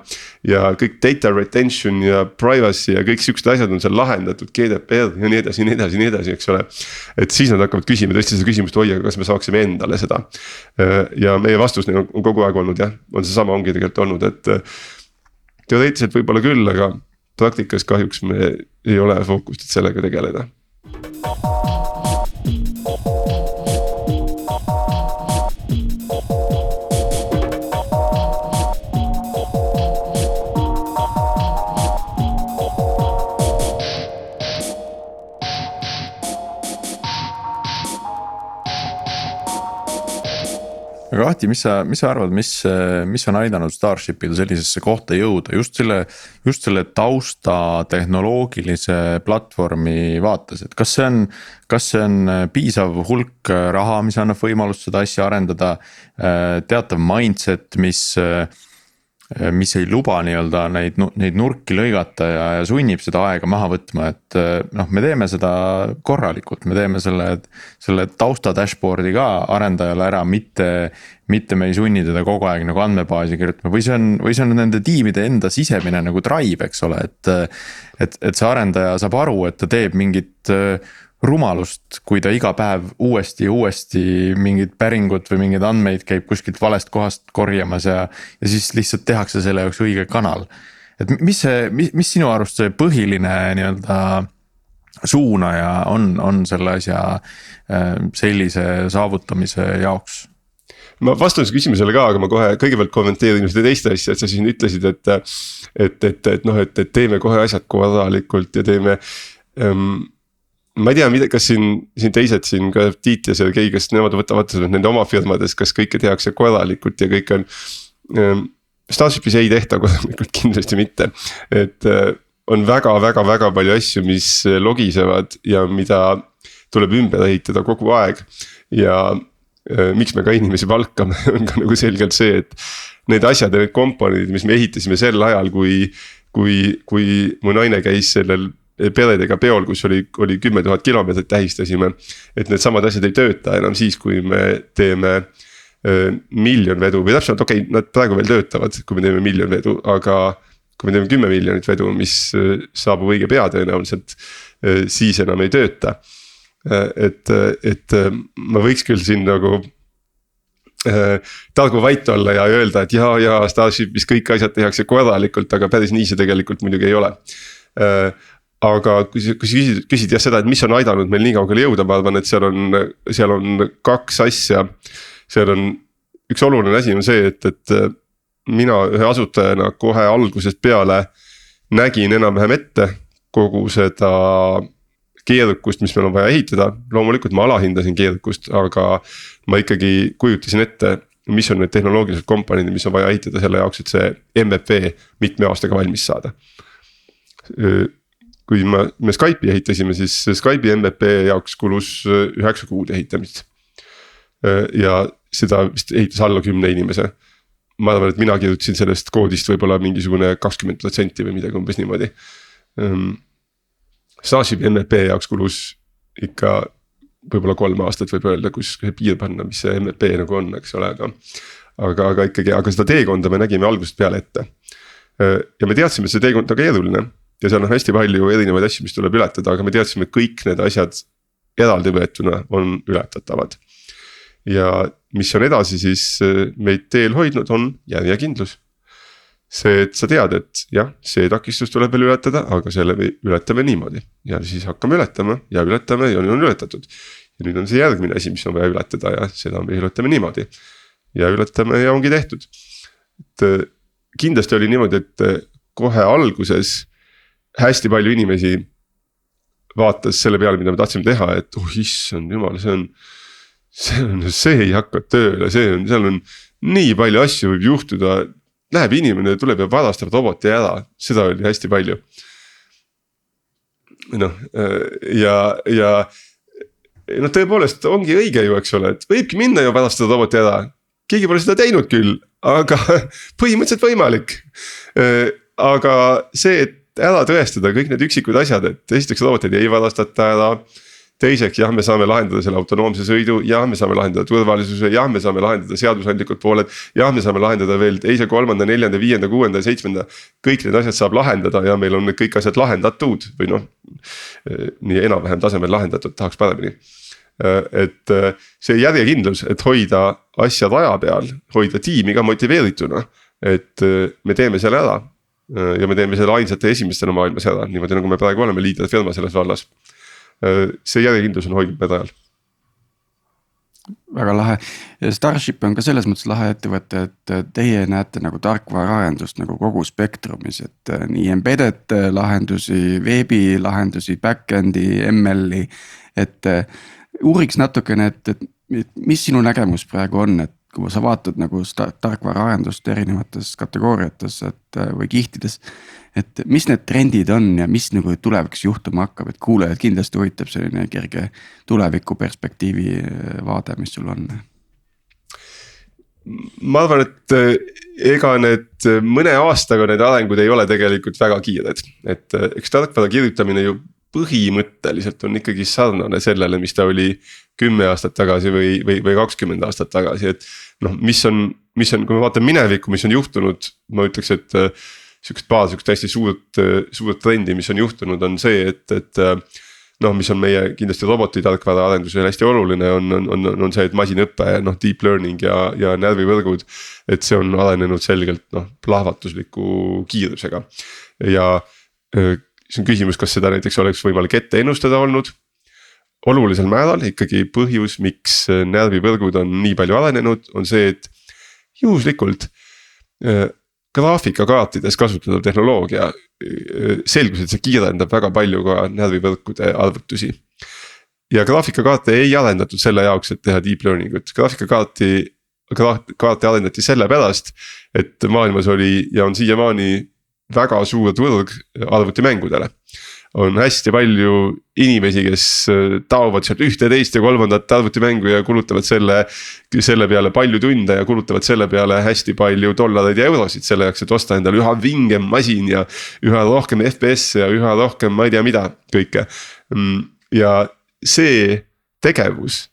ja kõik data retention ja privacy ja kõik siuksed asjad on seal lahendatud, GDPR ja nii edasi, nii edasi, nii edasi, eks ole. et siis nad hakkavad küsima tõesti seda küsimust, oi, aga kas me saaksime endale seda. ja meie vastus neil on kogu aeg olnud jah, on seesama, ongi tegelikult olnud, et. teoreetiliselt võib-olla küll, aga praktikas kahjuks me ei ole fookust, et sellega tegeleda. Aga Ahti, mis sa, mis sa arvad, mis, mis on aidanud Starshipil sellisesse kohta jõuda just selle, just selle tausta tehnoloogilise platvormi vaates, et kas see on. kas see on piisav hulk raha, mis annab võimalust seda asja arendada, teatav mindset, mis mis ei luba nii-öelda neid, neid nurki lõigata ja, ja sunnib seda aega maha võtma, et äh, noh, me teeme seda korralikult, me teeme selle, selle tausta dashboard'i ka arendajale ära, mitte. mitte me ei sunni teda kogu aeg nagu andmebaasi kirjutama või see on, või see on nende tiimide enda sisemine nagu drive, eks ole, et. et, et see arendaja saab aru, et ta teeb mingit äh, rumalust, kui ta iga päev uuesti ja uuesti mingit päringut või mingeid andmeid käib kuskilt valest kohast korjamas ja. ja siis lihtsalt tehakse selle jaoks õige kanal. et mis see, mis, mis sinu arust see põhiline nii-öelda suunaja on, on selle asja äh, sellise saavutamise jaoks? ma vastan su küsimusele ka, aga ma kohe kõigepealt kommenteerin ühte teist asja, et sa siin ütlesid, et. et, et, et noh, et, et teeme kohe asjad korralikult ja teeme ähm, ma ei tea, mida, kas siin, siin teised siin ka Tiit ja Sergei, kas nemad võtavad nende oma firmades, kas kõike tehakse korralikult ja kõik on ähm,. Starshipis ei tehta korralikult, kindlasti mitte, et äh, on väga-väga-väga palju asju, mis logisevad ja mida tuleb ümber ehitada kogu aeg. ja äh, miks me ka inimesi palkame, on ka nagu selgelt see, et need asjad ja need komponendid, mis me ehitasime sel ajal, kui kui, kui mu naine käis sellel peredega peol, kus oli, oli kümme tuhat kilomeetrit tähistasime. et needsamad asjad ei tööta enam siis, kui me teeme äh, miljon vedu või täpsemalt, okei okay,, nad praegu veel töötavad, kui me teeme miljon vedu, aga. kui me teeme kümme miljonit vedu, mis saabub õige pea tõenäoliselt, siis enam ei tööta. et, et ma võiks küll siin nagu targu vait olla ja öelda, et ja, ja Starshipis kõik asjad tehakse korralikult, aga päris nii see tegelikult muidugi ei ole aga kui sa, kui sa küsid, küsid jah seda, et mis on aidanud meil nii kaugele jõuda, ma arvan, et seal on, seal on kaks asja. seal on, üks oluline asi on see, et, et mina ühe asutajana kohe algusest peale nägin enam-vähem ette kogu seda keerukust, mis meil on vaja ehitada, loomulikult ma alahindasin keerukust, aga ma ikkagi kujutasin ette, mis on need tehnoloogilised komponendid, mis on vaja ehitada selle jaoks, et see MVP mitme aastaga valmis saada kui ma, me Skype'i ehitasime, siis Skype'i MVP jaoks kulus üheksa kuud ehitamist. ja seda vist ehitas alla kümne inimese. ma arvan, et mina kirjutasin sellest koodist võib-olla mingisugune kakskümmend protsenti või midagi umbes niimoodi. Starshipi MVP jaoks kulus ikka võib-olla kolm aastat võib öelda, kus piir panna, mis see MVP nagu on, eks ole, aga. aga, aga ikkagi, aga seda teekonda me nägime algusest peale ette. ja me teadsime, et see teekond on keeruline ja seal on hästi palju erinevaid asju, mis tuleb ületada, aga me teadsime, et kõik need asjad eraldi võetuna on ületatavad. ja mis on edasi siis äh, meid teel hoidnud, on järjekindlus. see, et sa tead, et jah, see takistus tuleb veel ületada, aga selle me ületame niimoodi ja siis hakkame ületama ja ületame ja nüüd on ületatud. ja nüüd on see järgmine asi, mis on vaja ületada ja seda me ületame niimoodi. ja ületame ja ongi tehtud. et äh, kindlasti oli niimoodi, et äh, kohe alguses hästi palju inimesi vaatas selle peale, mida me tahtsime teha, et oh issand jumal, see on. see on, see ei hakka tööle, see on, seal on nii palju asju võib juhtuda. Läheb inimene, tuleb ja varastab roboti ära, seda oli hästi palju. noh ja, ja noh, tõepoolest ongi õige ju, eks ole, et võibki minna ja varastada roboti ära. keegi pole seda teinud küll, aga põhimõtteliselt võimalik. aga see, et ära tõestada kõik need üksikud asjad, et esiteks roboteid ei varastata ära. teiseks jah, me saame lahendada selle autonoomse sõidu, jah, me saame lahendada turvalisuse, jah, me saame lahendada seadusandlikud pooled. jah, me saame lahendada veel teise, kolmanda, neljanda, viienda, kuuenda seitsmenda. kõik need asjad saab lahendada ja meil on need kõik asjad lahendatud või noh. nii enam-vähem tasemel lahendatud, tahaks paremini et see järjekindlus, et hoida asjad aja peal, hoida tiimi ka motiveerituna. et me teeme selle ära ja me teeme selle ainsate esimestena maailmas ära, niimoodi nagu me praegu oleme liiderfirma selles vallas. Äh, see järjekindlus on hoidnud meid ajal väga lahe Starship on ka selles mõttes lahe ettevõte, et teie näete nagu tarkvaraarendust nagu kogu spektrumis, et äh, nii embedded lahendusi, veebilahendusi, back-end'i, ML-i. et uuriks natukene, et, et mis sinu nägemus praegu on, et kui sa vaatad nagu seda tarkvaraarendust erinevates kategooriates, et äh, või kihtides. et mis need trendid on ja mis nagu tulevikus juhtuma hakkab, et kuulajad kindlasti huvitab selline kerge tulevikuperspektiivi äh, vaade, mis sul on ma arvan, et äh, ega need mõne aastaga need arengud ei ole tegelikult väga kiired, et eks tarkvara kirjutamine ju põhimõtteliselt on ikkagi sarnane sellele, mis ta oli kümme aastat tagasi või, või, või kakskümmend aastat tagasi, et. noh, mis on, mis on, kui me vaatame minevikku, mis on juhtunud, ma ütleks, et äh, sihukest paar sihukest hästi suurt, suurt trendi, mis on juhtunud, on see, et, et äh, noh, mis on meie kindlasti robotitarkvara arendusel hästi oluline, on, on, on, on see, et masinõpe, noh deep learning ja, ja närvivõrgud. et see on arenenud selgelt noh, plahvatusliku kiirusega ja äh, siis on küsimus, kas seda näiteks oleks võimalik ette ennustada olnud. olulisel määral ikkagi põhjus, miks äh, närvivõrgud on nii palju arenenud, on see, et juhuslikult äh, graafikakaartides kasutatav tehnoloogia äh, selgus, et see kiirendab väga palju ka närvivõrkude arvutusi. ja graafikakaarte ei arendatud selle jaoks, et teha deep learning ut, graafikakaarti, kaarte arendati sellepärast, et maailmas oli ja on siiamaani väga suur turg arvutimängudele. on hästi palju inimesi, kes äh, taovad sealt ühte, teist ja kolmandat arvutimängu ja kulutavad selle. selle peale palju tunde ja kulutavad selle peale hästi palju dollareid ja eurosid selle jaoks, et osta endale üha vingem masin ja. üha rohkem FPS-e ja üha rohkem, ma ei tea, mida kõike. Mm, ja see tegevus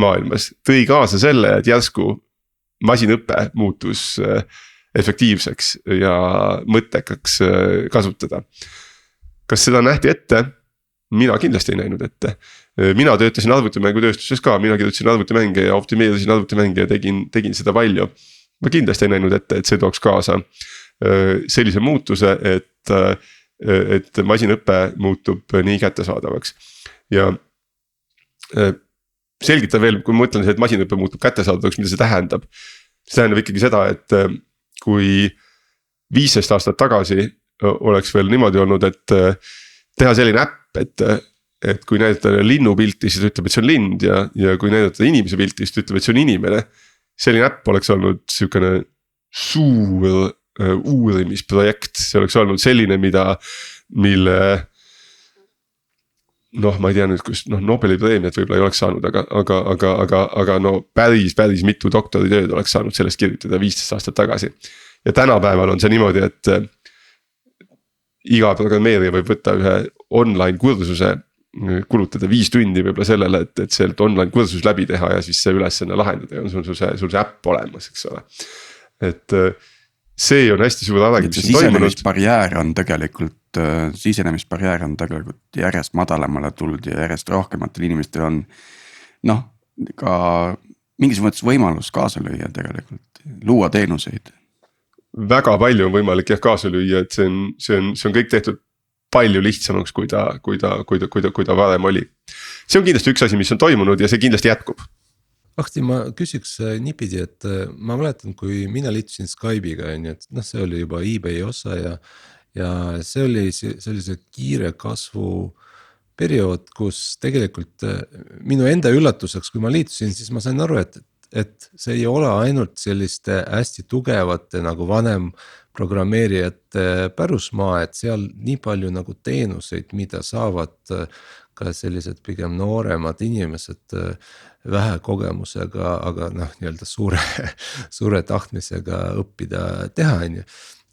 maailmas tõi kaasa selle, et järsku masinõpe muutus äh, efektiivseks ja mõttekaks äh, kasutada. kas seda nähti ette? mina kindlasti ei näinud ette. Äh, mina töötasin arvutimängutööstuses ka, mina kirjutasin arvutimänge ja optimeerisin arvutimänge ja tegin, tegin seda palju. ma kindlasti ei näinud ette, et see tooks kaasa äh, sellise muutuse, et, et masinõpe muutub nii kättesaadavaks ja selgita veel, kui ma ütlen, et masinõpe muutub kättesaadavaks, mida see tähendab. see tähendab ikkagi seda, et kui viisteist aastat tagasi oleks veel niimoodi olnud, et teha selline äpp, et. et kui näidata linnupilti, siis ütleb, et see on lind ja, ja kui näidata inimese pilti, siis ta ütleb, et see on inimene. selline äpp oleks olnud sihukene suur uurimisprojekt, see oleks olnud selline, mida, mille noh, ma ei tea nüüd, kus noh, Nobeli preemiat võib-olla ei oleks saanud, aga, aga, aga, aga, aga no päris, päris mitu doktoritööd oleks saanud sellest kirjutada viisteist aastat tagasi. ja tänapäeval on see niimoodi, et äh, iga programmeerija võib võtta ühe online kursuse kulutada viis tundi võib-olla sellele, et, et sealt online kursus läbi teha ja siis see ülesanne lahendada ja on sul see, sul see äpp olemas, eks ole. et äh, see on hästi suur areng, mis on toimunud. sisenemisbarjäär on tegelikult, äh, sisenemisbarjäär on tegelikult järjest madalamale tulnud ja järjest rohkematel inimestel on. noh, ka mingis mõttes võimalus kaasa lüüa tegelikult, luua teenuseid. väga palju on võimalik jah kaasa lüüa, et see on, see on, see on kõik tehtud palju lihtsamaks, kui ta, kui ta, kui ta, kui ta, kui ta varem oli. see on kindlasti üks asi, mis on toimunud ja see kindlasti jätkub. Ahti, ma küsiks äh, niipidi, et äh, ma mäletan, kui mina liitusin Skype'iga on ju, et noh, see oli juba eBay osa ja. ja see oli sellise kiire kasvu periood, kus tegelikult äh, minu enda üllatuseks, kui ma liitusin, siis ma sain aru, et, et see ei ole ainult selliste hästi tugevate nagu vanem programmeerijate pärusmaa, et seal nii palju nagu teenuseid, mida saavad ka sellised pigem nooremad inimesed vähe kogemusega, aga noh, nii-öelda suure, suure tahtmisega õppida teha, on ju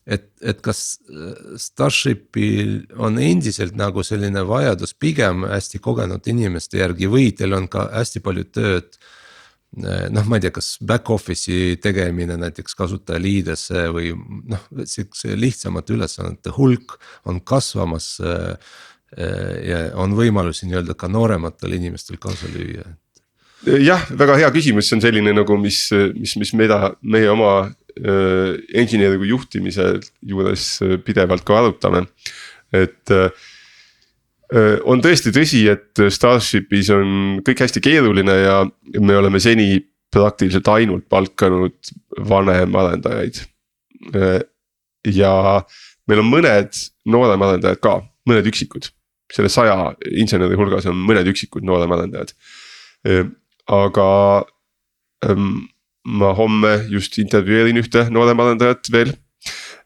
et, et kas äh, Starshipil on endiselt nagu selline vajadus pigem hästi kogenud inimeste järgi või teil on ka hästi palju tööd äh, noh, ma ei tea, kas back office'i tegemine näiteks kasutajaliidesse või noh, sihukese lihtsamate ülesannete hulk on kasvamas. Eh, ja on võimalusi nii-öelda ka noorematel inimestel kaasa lüüa. Jah, väga hea küsimus, see on selline nagu, mis, mis, mis mida meie oma äh, engineering'u juhtimise juures pidevalt ka arutame, et äh, on tõesti tõsi, et Starshipis on kõik hästi keeruline ja me oleme seni praktiliselt ainult palkanud vanemarendajaid. ja meil on mõned nooremarendajad ka, mõned üksikud, selle saja inseneri hulgas on mõned üksikud nooremarendajad. Aga ma homme just intervjueerin ühte nooremarendajat veel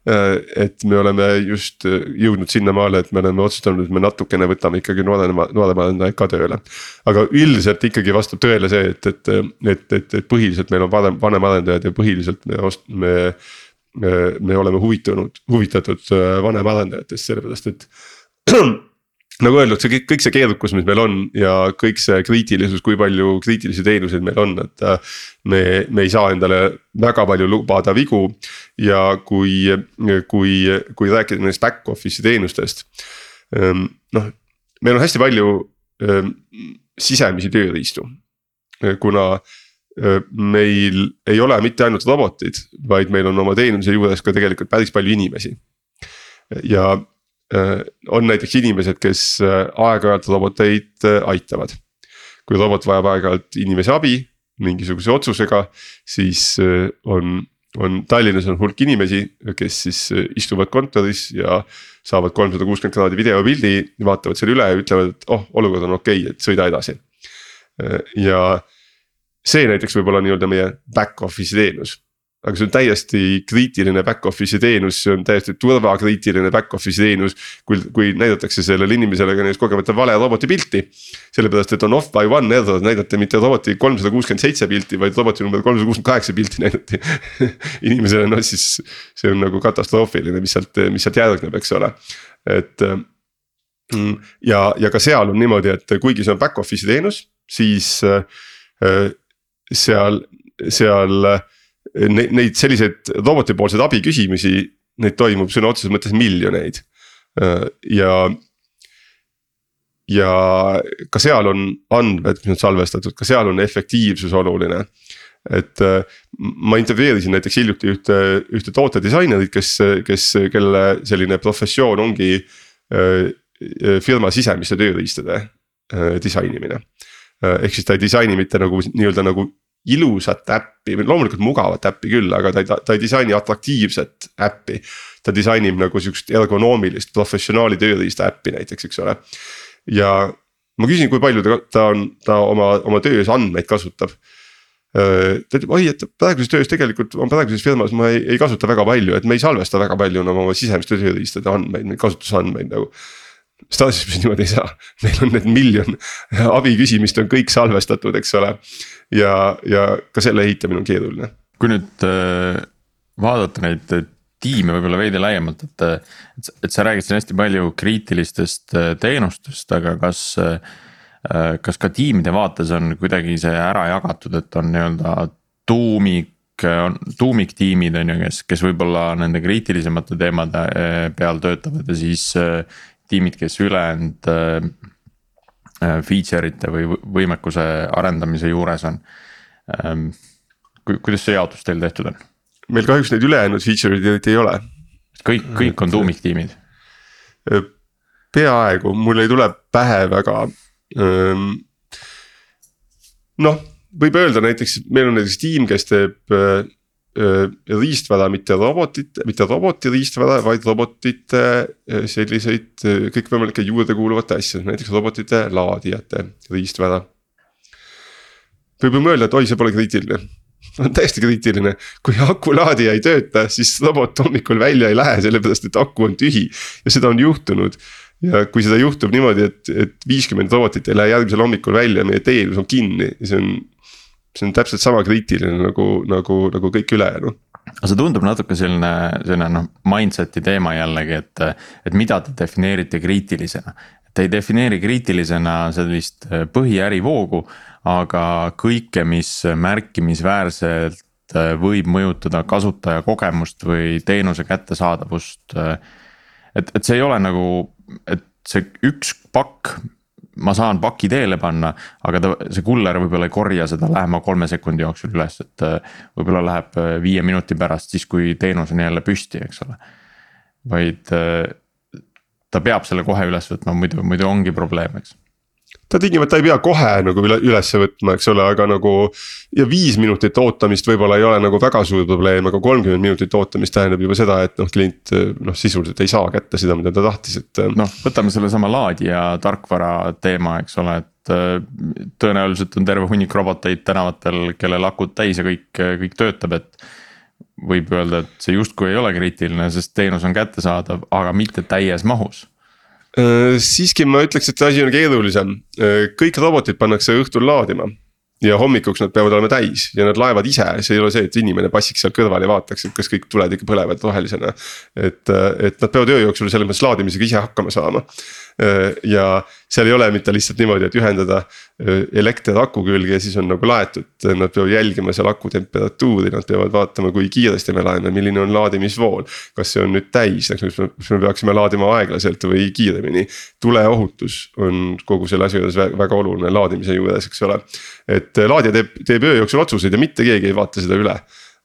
Äh, et me oleme just äh, jõudnud sinnamaale, et me oleme otsustanud, et me natukene võtame ikkagi noorema, nooremarendajaid ka tööle. aga üldiselt ikkagi vastab tõele see, et, et, et, et, et põhiliselt meil on vanem, vanemarendajad ja põhiliselt me ost-, me. me oleme huvitunud, huvitatud äh, vanemarendajatest, sellepärast et nagu öeldud, see kõik, kõik see keerukus, mis meil on ja kõik see kriitilisus, kui palju kriitilisi teenuseid meil on, et. Äh, me, me ei saa endale väga palju lubada vigu ja kui, kui, kui rääkida nendest back office'i teenustest. Ähm, noh, meil on hästi palju ähm, sisemisi tööriistu, kuna äh, meil ei ole mitte ainult robotid, vaid meil on oma teenuse juures ka tegelikult päris palju inimesi. ja Äh, on näiteks inimesed, kes äh, aeg-ajalt roboteid äh, aitavad. kui robot vajab aeg-ajalt inimese abi mingisuguse otsusega, siis on, on Tallinnas on hulk inimesi, kes siis istuvad kontoris ja. saavad kolmsada kuuskümmend kraadi videopildi, vaatavad selle üle ja ütlevad, et oh, olukord on okei okay,, et sõida edasi. ja see näiteks võib olla nii-öelda meie back office'i teenus aga see on täiesti kriitiline back office'i teenus, see on täiesti turvakriitiline back office'i teenus. kui, kui näidatakse sellele inimesele ka näiteks kogemata vale roboti pilti. sellepärast, et on off by one error, näidati mitte roboti kolmsada kuuskümmend seitse pilti, vaid roboti number kolmsada kuuskümmend kaheksa pilti näidati inimesele, noh siis see on nagu katastroofiline, mis sealt, mis sealt järgneb, eks ole, et mm, ja, ja ka seal on niimoodi, et kuigi see on back office'i teenus, siis äh, seal, seal neid, neid selliseid robotipoolseid abi küsimusi, neid toimub sõna otseses mõttes miljoneid ja. ja ka seal on andmed, mis on salvestatud, ka seal on efektiivsus oluline. et ma intervjueerisin näiteks hiljuti ühte, ühte tootedisainerit, kes, kes, kelle selline professioon ongi firma sisemiste tööriistade disainimine. ehk siis ta ei disaini mitte nagu nii-öelda nagu ilusat äppi loomulikult mugavat äppi küll, aga ta ei, ta ei disaini atraktiivset äppi. ta disainib nagu sihukest ergonoomilist professionaali tööriista äppi näiteks, eks ole. ja ma küsin, kui palju ta, ta on, ta oma, oma töös andmeid kasutab. ta ütleb, oi, et praeguses töös tegelikult, praeguses firmas ma ei, ei kasuta väga palju, et me ei salvesta väga palju oma sisemiste tööriistade andmeid, kasutusandmeid nagu Staasis niimoodi ei saa, meil on need miljon abi küsimist on kõik salvestatud, eks ole. Ja, ja ka selle ehitamine on keeruline. kui nüüd äh, vaadata neid tiime võib-olla veidi laiemalt, et, et, et sa räägid siin hästi palju kriitilistest äh, teenustest, aga kas äh, kas ka tiimide vaates on kuidagi see ära jagatud, et on nii-öelda tuumik, tuumiktiimid on ju, kes, kes võib-olla nende kriitilisemate teemade peal töötavad ja siis tiimid, kes ülejäänud feature ite või võimekuse arendamise juures on. Ähm, kuidas see jaotus teil tehtud on? meil kahjuks neid ülejäänud feature'id eriti ei ole. kõik, kõik on tuumiktiimid? peaaegu, mul ei tule pähe väga. noh, võib öelda näiteks, meil on näiteks tiim, kes teeb riistvara, mitte robotit, mitte roboti riistvara, vaid robotite selliseid kõikvõimalike juurdekuuluvate asjade, näiteks robotite laadijate riistvara. võib ju mõelda, et oi, see pole kriitiline on täiesti kriitiline, kui akulaadija ei tööta, siis robot hommikul välja ei lähe, sellepärast et aku on tühi ja seda on juhtunud. ja kui seda juhtub niimoodi, et, et viiskümmend robotit ei lähe järgmisel hommikul välja, meie teenus on kinni see on. See on täpselt sama kriitiline nagu, nagu, nagu kõik ülejäänu aga see tundub natuke selline, selline noh, mindset'i teema jällegi, et, et mida te defineerite kriitilisena. Te ei defineeri kriitilisena sellist põhiärivoogu, aga kõike, mis märkimisväärselt äh, võib mõjutada kasutaja kogemust või teenuse kättesaadavust. Äh, et, et see ei ole nagu, et see üks pakk, ma saan paki teele panna, aga ta, see kuller võib-olla ei korja seda lähema kolme sekundi jooksul üles, et. Äh, võib-olla läheb viie minuti pärast, siis kui teenus on jälle püsti, eks ole. vaid ta peab selle kohe üles võtma, muidu, muidu ongi probleem, eks ta tingimata ei pea kohe nagu üle, ülesse võtma, eks ole, aga nagu. ja viis minutit ootamist võib-olla ei ole nagu väga suur probleem, aga kolmkümmend minutit ootamist tähendab juba seda, et noh, klient noh, sisuliselt ei saa kätte seda, mida ta tahtis, et. noh, võtame sellesama laadija tarkvara teema, eks ole, et äh, tõenäoliselt on terve hunnik roboteid tänavatel, kellel akud täis ja kõik, kõik töötab, et võib öelda, et see justkui ei ole kriitiline, sest teenus on kättesaadav, aga mitte täies mahus Äh, siiski ma ütleks, et asi on keerulisem, äh, kõik robotid pannakse õhtul laadima. ja hommikuks nad peavad olema täis ja nad laevad ise, see ei ole see, et inimene passiks seal kõrval ja vaataks, et kas kõik tuled ikka põlevad rohelisena. et, äh, et nad peavad öö jooksul selles mõttes laadimisega ise hakkama saama Äh, ja seal ei ole mitte lihtsalt niimoodi, et ühendada äh, elekter aku külge ja siis on nagu laetud, nad peavad jälgima seal aku temperatuuri, nad peavad vaatama, kui kiiresti me laeme, milline on laadimisvool. kas see on nüüd täis, kas me, kas me peaksime laadima aeglaselt või kiiremini. tuleohutus on kogu selle asja juures väga oluline laadimise juures, eks ole. et äh, laadija teeb, teeb öö jooksul otsuseid ja mitte keegi ei vaata seda üle.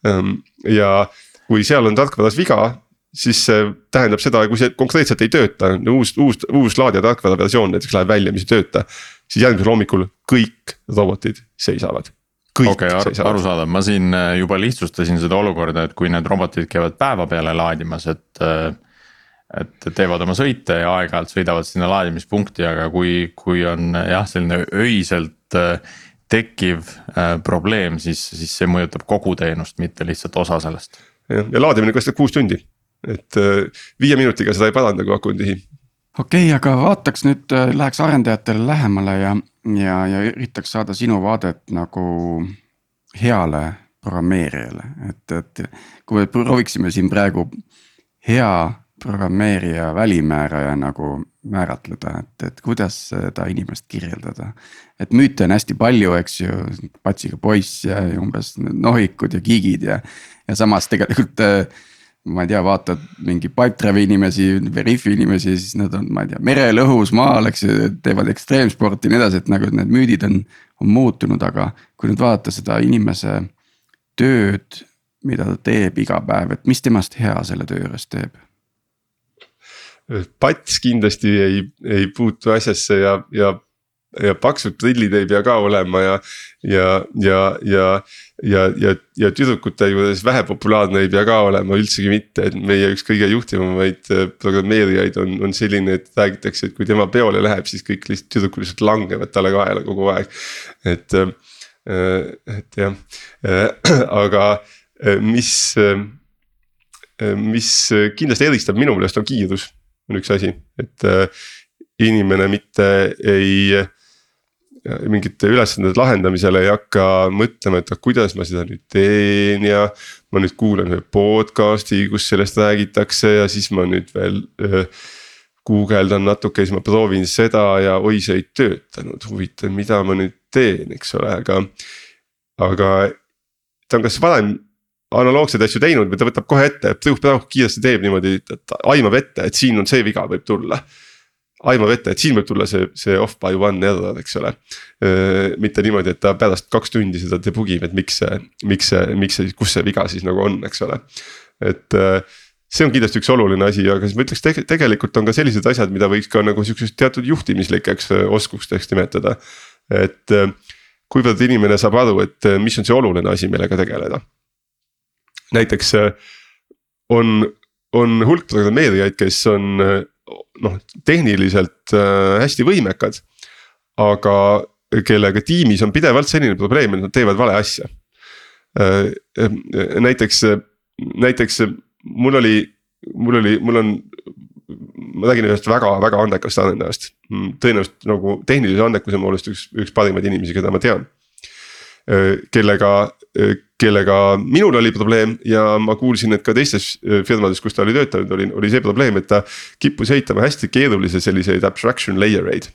Ähm, ja kui seal on tarkvaras viga, siis see tähendab seda, kui see konkreetselt ei tööta, uus, uus, uus laadija tarkvara versioon näiteks läheb välja, mis ei tööta. siis järgmisel hommikul kõik robotid seisavad. okei okay,, arusaadav, ma siin äh, juba lihtsustasin seda olukorda, et kui need robotid käivad päeva peale laadimas, et. Äh, et teevad oma sõite ja aeg-ajalt sõidavad sinna laadimispunkti, aga kui, kui on jah, selline öiselt äh, tekkiv äh, probleem, siis, siis see mõjutab kogu teenust, mitte lihtsalt osa sellest. jah, ja laadimine kestab kuus tundi et äh, viie minutiga seda ei paranda, kui aku on tühi. okei okay,, aga vaataks nüüd, äh, läheks arendajatele lähemale ja, ja, ja üritaks saada sinu vaadet nagu heale programmeerijale, et, et kui me prooviksime siin praegu hea programmeerija välimääraja nagu määratleda, et, et kuidas seda inimest kirjeldada. et müüte on hästi palju, eks ju, patsiga poiss ja umbes nohikud ja gigid ja, ja samas tegelikult äh, ma ei tea, vaatad mingi Pipedrive'i inimesi, Veriffi inimesi, siis nad on, ma ei tea, merel, õhus, maal, eks ju, teevad ekstreemsporti ja nii edasi, et nagu need müüdid on, on muutunud, aga kui nüüd vaadata seda inimese tööd, mida ta teeb iga päev, et mis temast hea selle töö juures teeb? Pats kindlasti ei, ei puutu asjasse ja, ja ja paksud prillid ei pea ka olema ja, ja, ja, ja. ja, ja, ja tüdrukute juures vähepopulaarne ei pea ka olema üldsegi mitte, et meie üks kõige juhtivamaid äh, programmeerijaid on, on selline, et räägitakse, et kui tema peole läheb, siis kõik lihtsalt tüdrukud lihtsalt langevad talle kaela kogu aeg. et, äh, et jah, äh, aga mis, mis kindlasti eristab minu meelest on kiirus, on üks asi, et inimene mitte ei mingite ülesandade lahendamisel ei hakka mõtlema, et kuidas ma seda nüüd teen ja. ma nüüd kuulan ühe podcast'i, kus sellest räägitakse ja siis ma nüüd veel guugeldan natuke, siis ma proovin seda ja oi, see ei töötanud, huvitav, mida ma nüüd teen, eks ole, aga. aga ta on kas varem analoogseid asju teinud või ta võtab kohe ette, kiiresti teeb niimoodi, et aimab ette, et siin on see viga võib tulla aimab ette, et siin võib tulla see, see off by one error, eks ole. mitte niimoodi, et ta pärast kaks tundi seda debug ib, et miks see, miks see, miks see, kus see viga siis nagu on, eks ole. et see on kindlasti üks oluline asi, aga siis ma ütleks te tegelikult on ka sellised asjad, mida võiks ka nagu sihukeseks teatud juhtimislikeks oskusteks nimetada. et kuivõrd inimene saab aru, et mis on see oluline asi, millega tegeleda. näiteks on, on hulk programmeerijaid, kes on noh, tehniliselt äh, hästi võimekad. aga kellega tiimis on pidevalt selline probleem, et nad teevad vale asja. Äh, äh, näiteks, näiteks mul oli, mul oli, mul on ma räägin ühest väga-väga andekast arendajast, tõenäoliselt nagu tehnilise andekuse poolest üks, üks parimaid inimesi, keda ma tean. kellega, kellega minul oli probleem ja ma kuulsin, et ka teistes äh, firmades, kus ta oli töötanud, oli, oli see probleem, et ta kippus ehitama hästi keerulisi selliseid abstraction layer eid.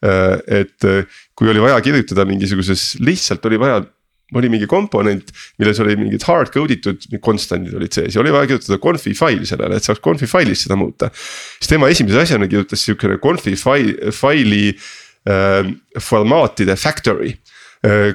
Äh, et äh, kui oli vaja kirjutada mingisuguses, lihtsalt oli vaja oli mingi komponent, milles oli mingid hard code itud konstandid olid sees ja oli vaja kirjutada conf'i fail sellele, et saaks conf'i failis seda muuta. siis tema esimese asjana kirjutas sihukene conf'i faili, faili äh, formaatide factory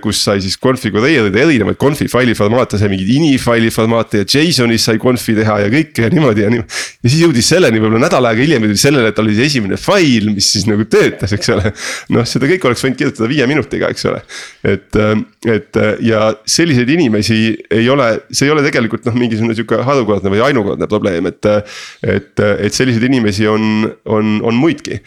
kus sai siis konfigureerida erinevaid conf'i faili formaate, sai mingeid ini faili formaate ja JSON-is sai conf'i teha ja kõike ja niimoodi ja niimoodi. ja siis jõudis selleni võib-olla nädal aega hiljem jõudis sellele, et oli see esimene fail, mis siis nagu töötas, eks ole. noh, seda kõike oleks võinud kirjutada viie minutiga, eks ole. et, äh, et äh, ja selliseid inimesi ei ole, see ei ole tegelikult noh, mingisugune sihuke harukordne või ainukordne probleem, et. et, et selliseid inimesi on, on, on muidki,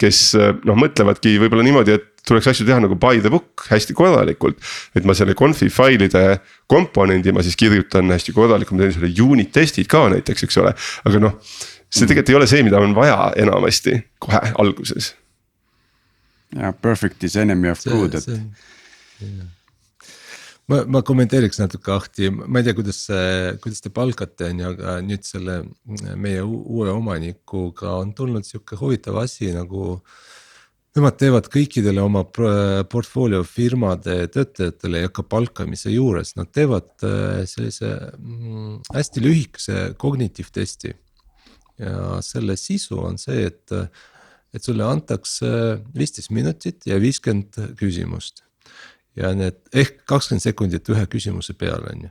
kes noh, mõtlevadki võib-olla niimoodi, et tuleks asju teha nagu by the book hästi korralikult. et ma selle conf'i failide komponendi ma siis kirjutan hästi korralikult, ma teen selle unit testid ka näiteks, eks ole, aga noh. see mm. tegelikult ei ole see, mida on vaja enamasti kohe alguses. ja perfect is enemy of good, et ma, ma kommenteeriks natuke Ahti, ma ei tea, kuidas, kuidas te palkate, on ju, aga nüüd selle meie uue omanikuga on tulnud sihuke huvitav asi nagu äh, Nemad teevad kõikidele oma portfoolio firmade töötajatele ja ka palkamise juures, nad teevad äh, sellise mm, hästi lühikese kognitiivtesti. ja selle sisu on see, et, et sulle antakse viisteist minutit ja viiskümmend küsimust ja need ehk kakskümmend sekundit ühe küsimuse peale on ju.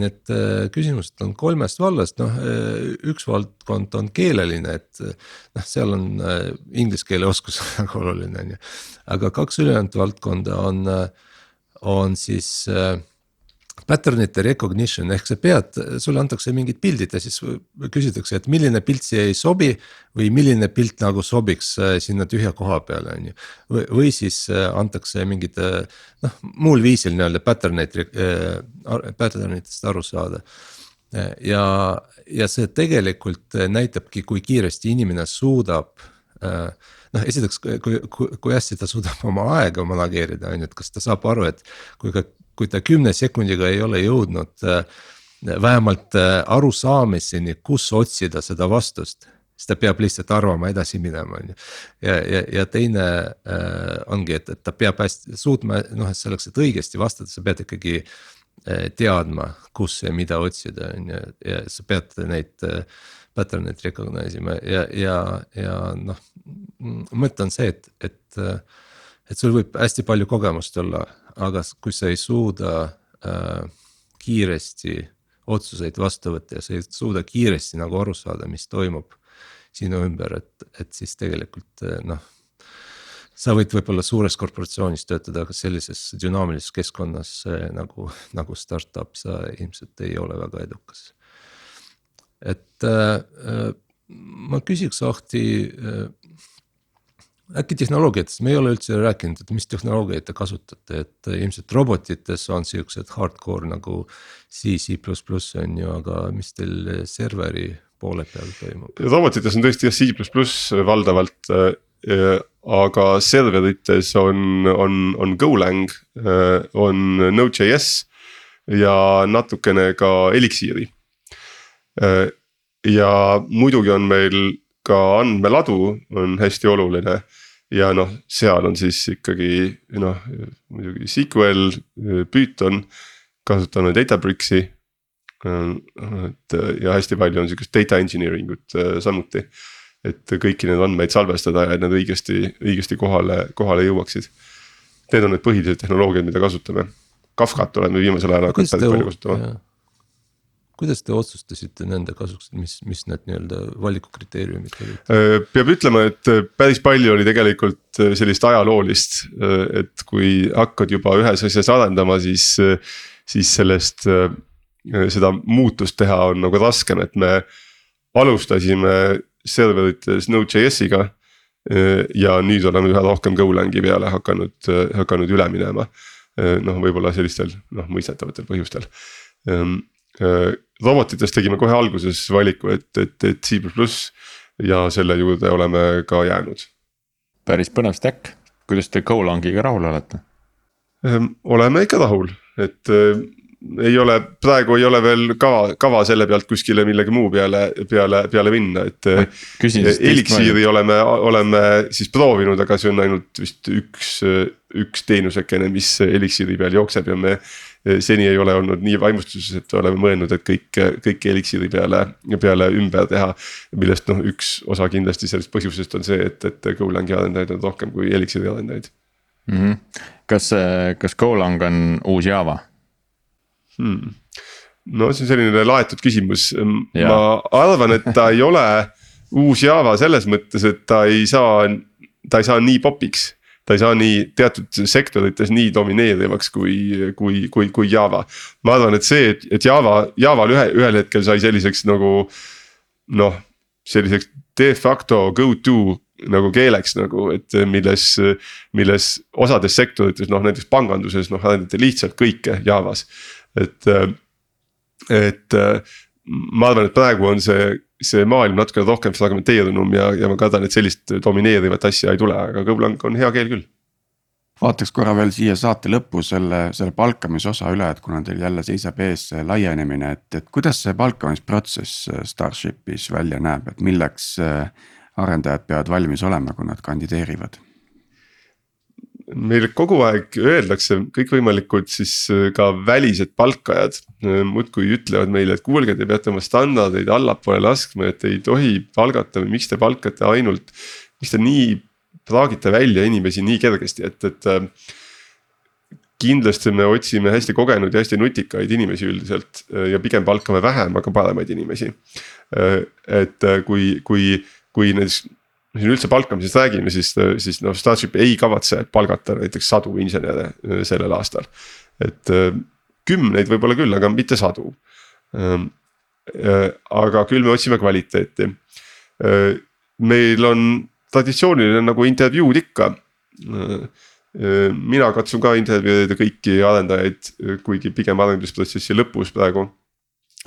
Need äh, küsimused on kolmest vallast, noh äh, üks valdkond on keeleline, et noh, seal on inglise keele oskus väga oluline on ju. aga kaks ülejäänud valdkonda on, on siis äh, pattern'ite recognition ehk sa pead, sulle antakse mingid pildid ja siis küsitakse, et milline pilt siia ei sobi. või milline pilt nagu sobiks äh, sinna tühja koha peale, on ju. või, siis äh, antakse mingid äh, noh, muul viisil nii-öelda pattern eid pattern itest aru saada ja, ja see tegelikult näitabki, kui kiiresti inimene suudab äh, noh, esiteks, kui, kui, kui hästi ta suudab oma aega manageerida, on ju, et kas ta saab aru, et kui ka kui ta kümne sekundiga ei ole jõudnud äh, vähemalt äh, arusaamiseni, kus otsida seda vastust siis ta peab lihtsalt arvama edasi minema, on ju. ja, ja, ja teine äh, ongi, et, et ta peab hästi suutma noh, et selleks, et õigesti vastata, sa pead ikkagi äh, teadma, kus ja mida otsida, on ju, ja sa pead neid äh, pattern eid recognize ima ja, ja, ja noh. mõte on see, et, et, et sul võib hästi palju kogemust olla aga kui sa ei suuda äh, kiiresti otsuseid vastu võtta ja sa ei suuda kiiresti nagu aru saada, mis toimub sinu ümber, et, et siis tegelikult äh, noh. sa võid võib-olla suures korporatsioonis töötada, aga sellises dünaamilises keskkonnas nagu, nagu startup, sa ilmselt ei ole väga edukas. et äh, äh ma küsiks Ahti äh, äkki tehnoloogiatest, me ei ole üldse rääkinud, et mis tehnoloogiaid te kasutate, et ilmselt robotites on siuksed hardcore nagu C, C on ju, aga mis teil serveri poole peal toimub. robotites on tõesti jah C valdavalt aga serverites on, on, on Golang, on Node.js ja natukene ka Elixiri. ja muidugi on meil ka andmeladu on hästi oluline ja noh, seal on siis ikkagi noh, muidugi SQL, Python, kasutame Databricks'i. et ja hästi palju on sihukest data engineering ut äh, samuti. et kõiki neid andmeid salvestada ja et nad õigesti, õigesti kohale, kohale jõuaksid. Need on need põhilised tehnoloogiad, mida kasutame. Kafkat oleme viimasel ajal hakanud päris palju kasutama kuidas te otsustasite nende kasuks, mis, mis need nii-öelda valikukriteeriumid olid? Äh, peab ütlema, et äh, päris palju oli tegelikult äh, sellist ajaloolist, et kui hakkad juba ühes asjas arendama, siis, siis sellest, seda muutust teha on nagu raskem, et me alustasime serverites Node.js-iga. ja nüüd oleme üha rohkem Golangi peale hakanud, hakanud üle minema. noh, võib-olla sellistel noh mõistetavatel põhjustel ehm, robotites tegime kohe alguses valiku, et, et, et C ja selle juurde oleme ka jäänud. päris põnev stack, kuidas te Golangiga rahul olete? Ehm, oleme ikka rahul, et äh, ei ole, praegu ei ole veel kava, kava selle pealt kuskile millegi muu peale, peale, peale minna, et. Elixiri oleme, oleme siis proovinud, aga see on ainult vist üks, üks teenusekene, mis Elixiri peal jookseb ja me seni ei ole olnud nii vaimustuses, et oleme mõelnud, et kõik, kõik Elixiri peale, peale ümber teha. millest noh, üks osa kindlasti sellest põhjusest on see, et, et Golangi arendajaid on rohkem kui Elixiri arendajaid mm. -hmm. kas, kas Golang on uus Java hmm.? no see on selline laetud küsimus, ma arvan, et ta ei ole uus Java selles mõttes, et ta ei saa, ta ei saa nii popiks ta ei saa nii teatud sektorites nii domineerivaks kui, kui, kui, kui Java. ma arvan, et see, et, et Java, Javal ühe, ühel hetkel sai selliseks nagu noh, selliseks de facto go to nagu keeleks nagu, et milles, milles osades sektorites noh, näiteks panganduses noh arendati lihtsalt kõike Javas, et. et ma arvan, et praegu on see see maailm natuke rohkem fragmenteerunum ja, ja ma kardan, et sellist domineerivat asja ei tule, aga Golang on hea keel küll. vaataks korra veel siia saate lõppu selle, selle palkamise osa üle, et kuna teil jälle seisab ees see laienemine, et, et kuidas see palkamisprotsess Starshipis välja näeb, et milleks arendajad peavad valmis olema, kui nad kandideerivad meil kogu aeg öeldakse kõikvõimalikud siis äh, ka välised palkajad äh, muudkui ütlevad meile, et kuulge, te peate oma standardeid allapoole laskma, et ei tohi palgata või miks te palkate ainult. miks te nii praagite välja inimesi nii kergesti, et, et äh, kindlasti me otsime hästi kogenud ja hästi nutikaid inimesi üldiselt ja pigem palkame vähem, aga paremaid inimesi. et kui, kui, kui näiteks kui siin üldse palkamisest räägime, siis, siis noh, Starship ei kavatse palgata näiteks sadu insenere äh, sellel aastal. et äh, kümneid võib-olla küll, aga mitte sadu. Ähm, äh, aga küll me otsime kvaliteeti. meil on traditsiooniline nagu intervjuud ikka. mina katsun ka intervjueerida kõiki arendajaid, kuigi pigem arendusprotsessi lõpus praegu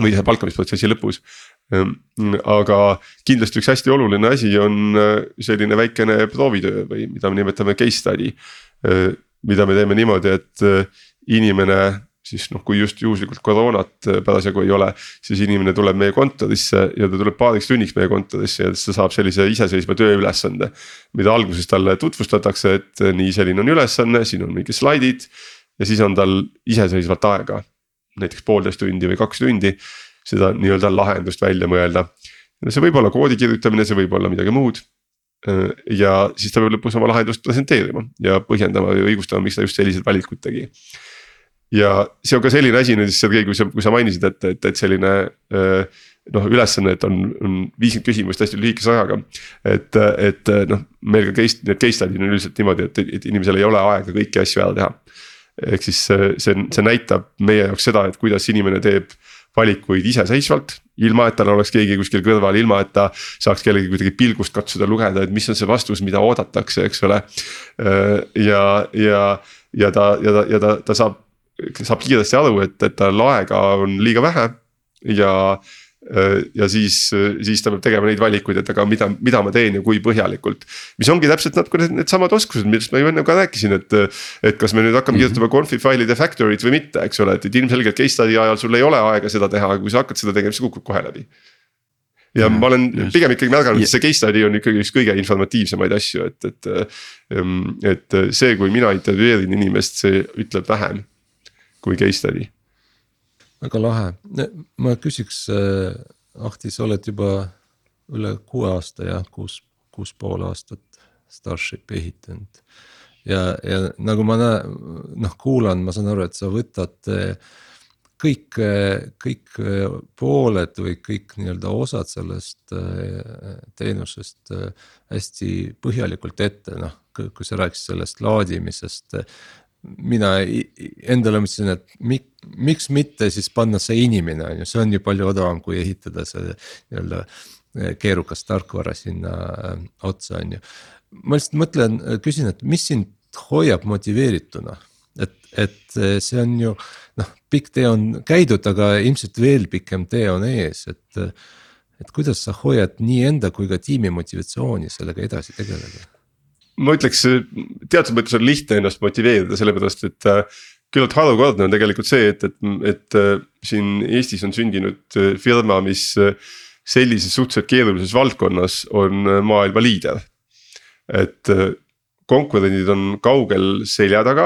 või see palkamisprotsessi lõpus. Aga kindlasti üks hästi oluline asi on äh, selline väikene proovitöö või mida me nimetame case study. Ehm, mida me teeme niimoodi, et äh, inimene siis noh, kui just juhuslikult koroonat äh, parasjagu ei ole, siis inimene tuleb meie kontorisse ja ta tuleb paariks tunniks meie kontorisse ja siis ta saab sellise iseseisva tööülesande. mida alguses talle tutvustatakse, et nii, selline on ülesanne, siin on mingid slaidid ja siis on tal iseseisvalt aega näiteks poolteist tundi või kaks tundi seda nii-öelda lahendust välja mõelda. see võib olla koodi kirjutamine, see võib olla midagi muud. ja siis ta peab lõpus oma lahendust presenteerima ja põhjendama ja õigustama, miks ta just sellised valikud tegi. ja see on ka selline asi nüüd Sergei, kui sa, kui sa mainisid, et, et, et selline noh, ülesanne, et on, on viiskümmend küsimust hästi lühikese ajaga. et, et noh, meil ka case, need case study'd on üldiselt niimoodi, et, et inimesel ei ole aega kõiki asju ära teha ehk siis see, see, see näitab meie jaoks seda, et kuidas inimene teeb valikuid iseseisvalt. ilma, et tal oleks keegi kuskil kõrval, ilma et ta saaks kellegi kuidagi pilgust katsuda lugeda, et mis on see vastus, mida oodatakse, eks ole. ja, ja, ja ta, ja ta, ja ta, ta saab, saab kiiresti aru, et, et tal aega on liiga vähe ja ja siis, siis ta peab tegema neid valikuid, et aga mida, mida ma teen ja kui põhjalikult. mis ongi täpselt natuke need, needsamad oskused, millest ma ju enne ka rääkisin, et. et kas me nüüd hakkame mm -hmm. kirjutama conf'i failide factory'd või mitte, eks ole, et, et ilmselgelt case study ajal sul ei ole aega seda teha, aga kui sa hakkad seda tegema, siis kukub kohe läbi ja mm, ma olen just. pigem ikkagi märganud, et see case study on ikkagi üks kõige informatiivsemaid asju, et, et. et see, kui mina intervjueerin inimest, see ütleb vähem kui case study väga lahe, ma küsiks äh,, Ahti, sa oled juba üle kuue aasta ja kuus, kuus pool aastat Starshipi ehitanud. ja, ja nagu ma näen, noh kuulan, ma saan aru, et sa võtad äh, kõik, kõik pooled või kõik nii-öelda osad sellest äh, teenusest äh, hästi põhjalikult ette, noh. kui sa rääkisid sellest laadimisest, mina endale mõtlesin, et mik, miks mitte siis panna see inimene on ju, see on ju palju odavam, kui ehitada see nii-öelda eh, keerukas tarkvara sinna eh, otsa on ju. ma lihtsalt mõtlen, küsin, et mis sind hoiab motiveerituna, et, et eh, see on ju noh, pikk tee on käidud, aga ilmselt veel pikem tee on ees, et. et kuidas sa hoiad nii enda kui ka tiimi motivatsiooni sellega edasi tegeleda? Ma ütleks, teatud mõttes on lihtne ennast motiveerida, sellepärast et äh, küllalt harukordne on tegelikult see, et, et, et äh, siin Eestis on sündinud äh, firma, mis sellises suhteliselt keerulises valdkonnas on maailma liider. et konkurendid on kaugel selja taga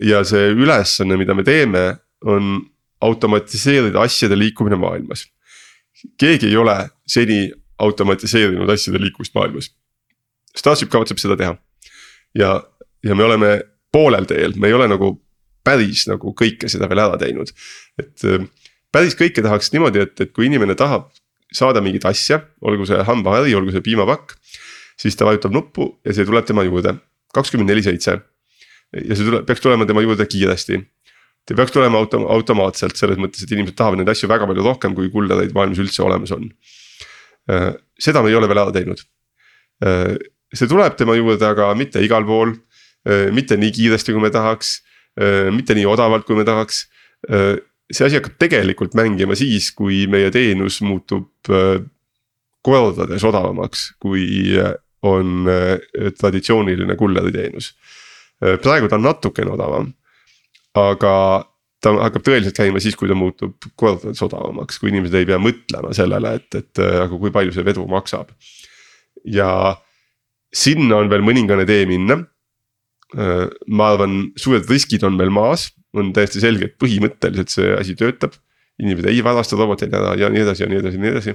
ja see ülesanne, mida me teeme, on automatiseerida asjade liikumine maailmas. keegi ei ole seni automatiseerinud asjade liikumist maailmas Starship kavatseb seda teha. ja, ja me oleme poolel teel, me ei ole nagu päris nagu kõike seda veel ära teinud. et äh, päris kõike tahaks niimoodi, et, et kui inimene tahab saada mingit asja, olgu see hambahari, olgu see piimapakk. siis ta vajutab nuppu ja see tuleb tema juurde kakskümmend neli seitse. ja see tuleb, peaks tulema tema juurde kiiresti. ta peaks tulema auto, automaatselt selles mõttes, et inimesed tahavad neid asju väga palju rohkem, kui kullereid maailmas üldse olemas on. Äh, seda me ei ole veel ära teinud äh, see tuleb tema juurde, aga mitte igal pool. mitte nii kiiresti, kui me tahaks, mitte nii odavalt, kui me tahaks. see asi hakkab tegelikult mängima siis, kui meie teenus muutub kordades odavamaks, kui on traditsiooniline kulleriteenus. praegu ta on natukene odavam, aga ta hakkab tõeliselt käima siis, kui ta muutub kordades odavamaks, kui inimesed ei pea mõtlema sellele, et, et aga kui palju see vedu maksab. ja sinna on veel mõningane tee minna. Äh, ma arvan, suured riskid on veel maas, on täiesti selge, et põhimõtteliselt see asi töötab. inimesed ei varasta roboteid ära ja nii edasi ja nii edasi ja nii edasi.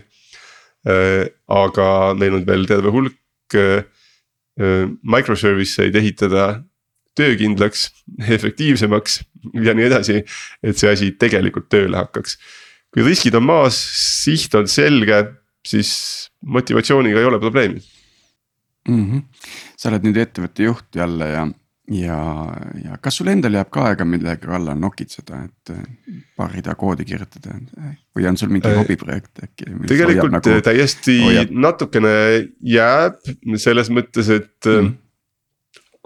Äh, aga meil on veel terve hulk äh, microservice eid ehitada töökindlaks, efektiivsemaks ja nii edasi, et see asi tegelikult tööle hakkaks. kui riskid on maas, siht on selge, siis motivatsiooniga ei ole probleemi mm. -hmm. sa oled nüüd ettevõtte juht jälle ja, ja, ja kas sul endal jääb ka aega millegi kallal nokitseda, et paar rida koodi kirjutada või on sul mingi äh, hobiprojekt äkki? tegelikult nagu, täiesti hoiab... natukene jääb selles mõttes, et mm. -hmm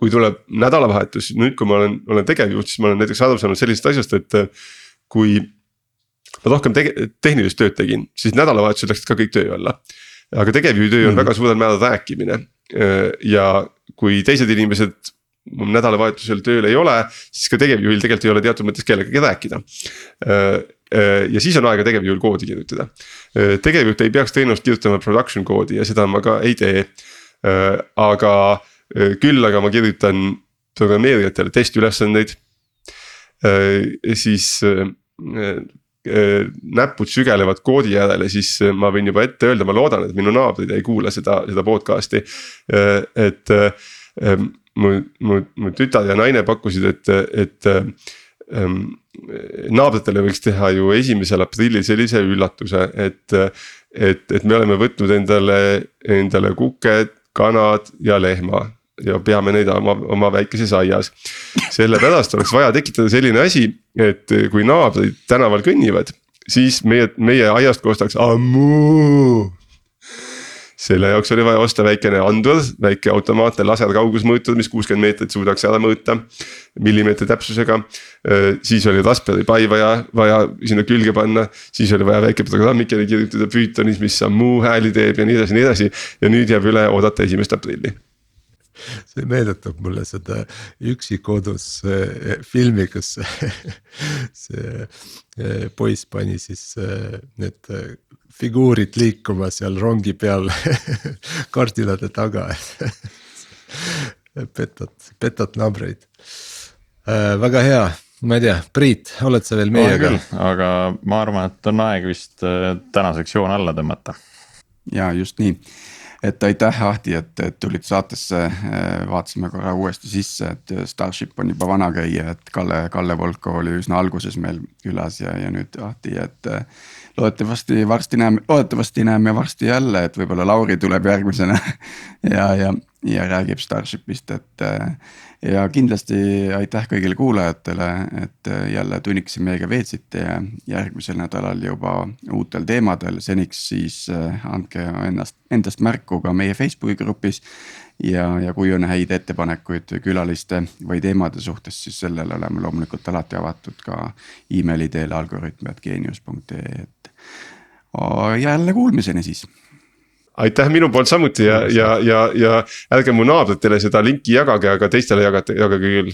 kui tuleb nädalavahetus, nüüd kui ma olen, olen tegevjuht, siis ma olen näiteks aru saanud sellisest asjast, et kui ma rohkem tege-, tehnilist tööd tegin, siis nädalavahetusel läksid ka kõik töö alla. Aga tegevjuhi töö on mm väga suurel määral rääkimine Äh, ja kui teised inimesed nädalavahetusel tööl ei ole, siis ka tegevjuhil tegelikult ei ole teatud mõttes kellegagi rääkida. Äh, äh, ja siis on aega tegevjuhil koodi kirjutada. tegevjuht ei peaks teenust kirjutama production koodi ja seda ma ka ei tee. aga küll aga ma kirjutan programmeerijatele testiülesandeid. siis näpud sügelevad koodi järele, siis äh, ma võin juba ette öelda, ma loodan, et minu naabrid ei kuula seda, seda podcast'i. Äh, et mu, mu, mu tütar ja naine pakkusid, et, et ähm, naabritele võiks teha ju esimesel aprillil sellise üllatuse, et. et, et me oleme võtnud endale, endale kuked, kanad ja lehma ja peame neid oma, oma väikeses aias. sellepärast oleks vaja tekitada selline asi, et kui naabrid tänaval kõnnivad, siis meie, meie aiast kostaks ammu. selle jaoks oli vaja osta väikene andur, väike automaatne laserkaugusmõõtur, mis kuuskümmend meetrit suudaks ära mõõta. millimeetri täpsusega, siis oli Raspberry Pi vaja, vaja sinna külge panna, siis oli vaja väike programmikene kirjutada Pythonis, mis sammu hääli teeb ja nii edasi ja nii edasi. ja nüüd jääb üle oodata esimest aprilli see meenutab mulle seda Üksi kodus äh, filmi, kus see äh, poiss pani siis äh, need figuurid liikuma seal rongi peal kardinate taga petad, petad naabreid väga hea, ma ei tea, Priit, oled sa veel meiega? aga ma arvan, et on aeg vist tänaseks joon alla tõmmata. ja just nii et aitäh Ahti, et, et tulid saatesse, vaatasime korra uuesti sisse, et Starship on juba vana käia, et Kalle, Kalle Volko oli üsna alguses meil külas ja, ja nüüd Ahti, et. loodetavasti varsti näeme, loodetavasti näeme varsti jälle, et võib-olla Lauri tuleb järgmisena ja, ja, ja räägib Starshipist, et ja kindlasti aitäh kõigile kuulajatele, et jälle tunnikese meiega veetsite ja järgmisel nädalal juba uutel teemadel, seniks siis äh, andke ennast, endast märku ka meie Facebooki grupis. ja, ja kui on häid ettepanekuid külaliste või teemade suhtes, siis sellele oleme loomulikult alati avatud ka emaili teel algoritm.geenius.ee, et jälle kuulmiseni siis aitäh minu poolt samuti ja, ja, ja, ja ärge mu naabritele seda linki jagage, aga teistele jagate, jagage küll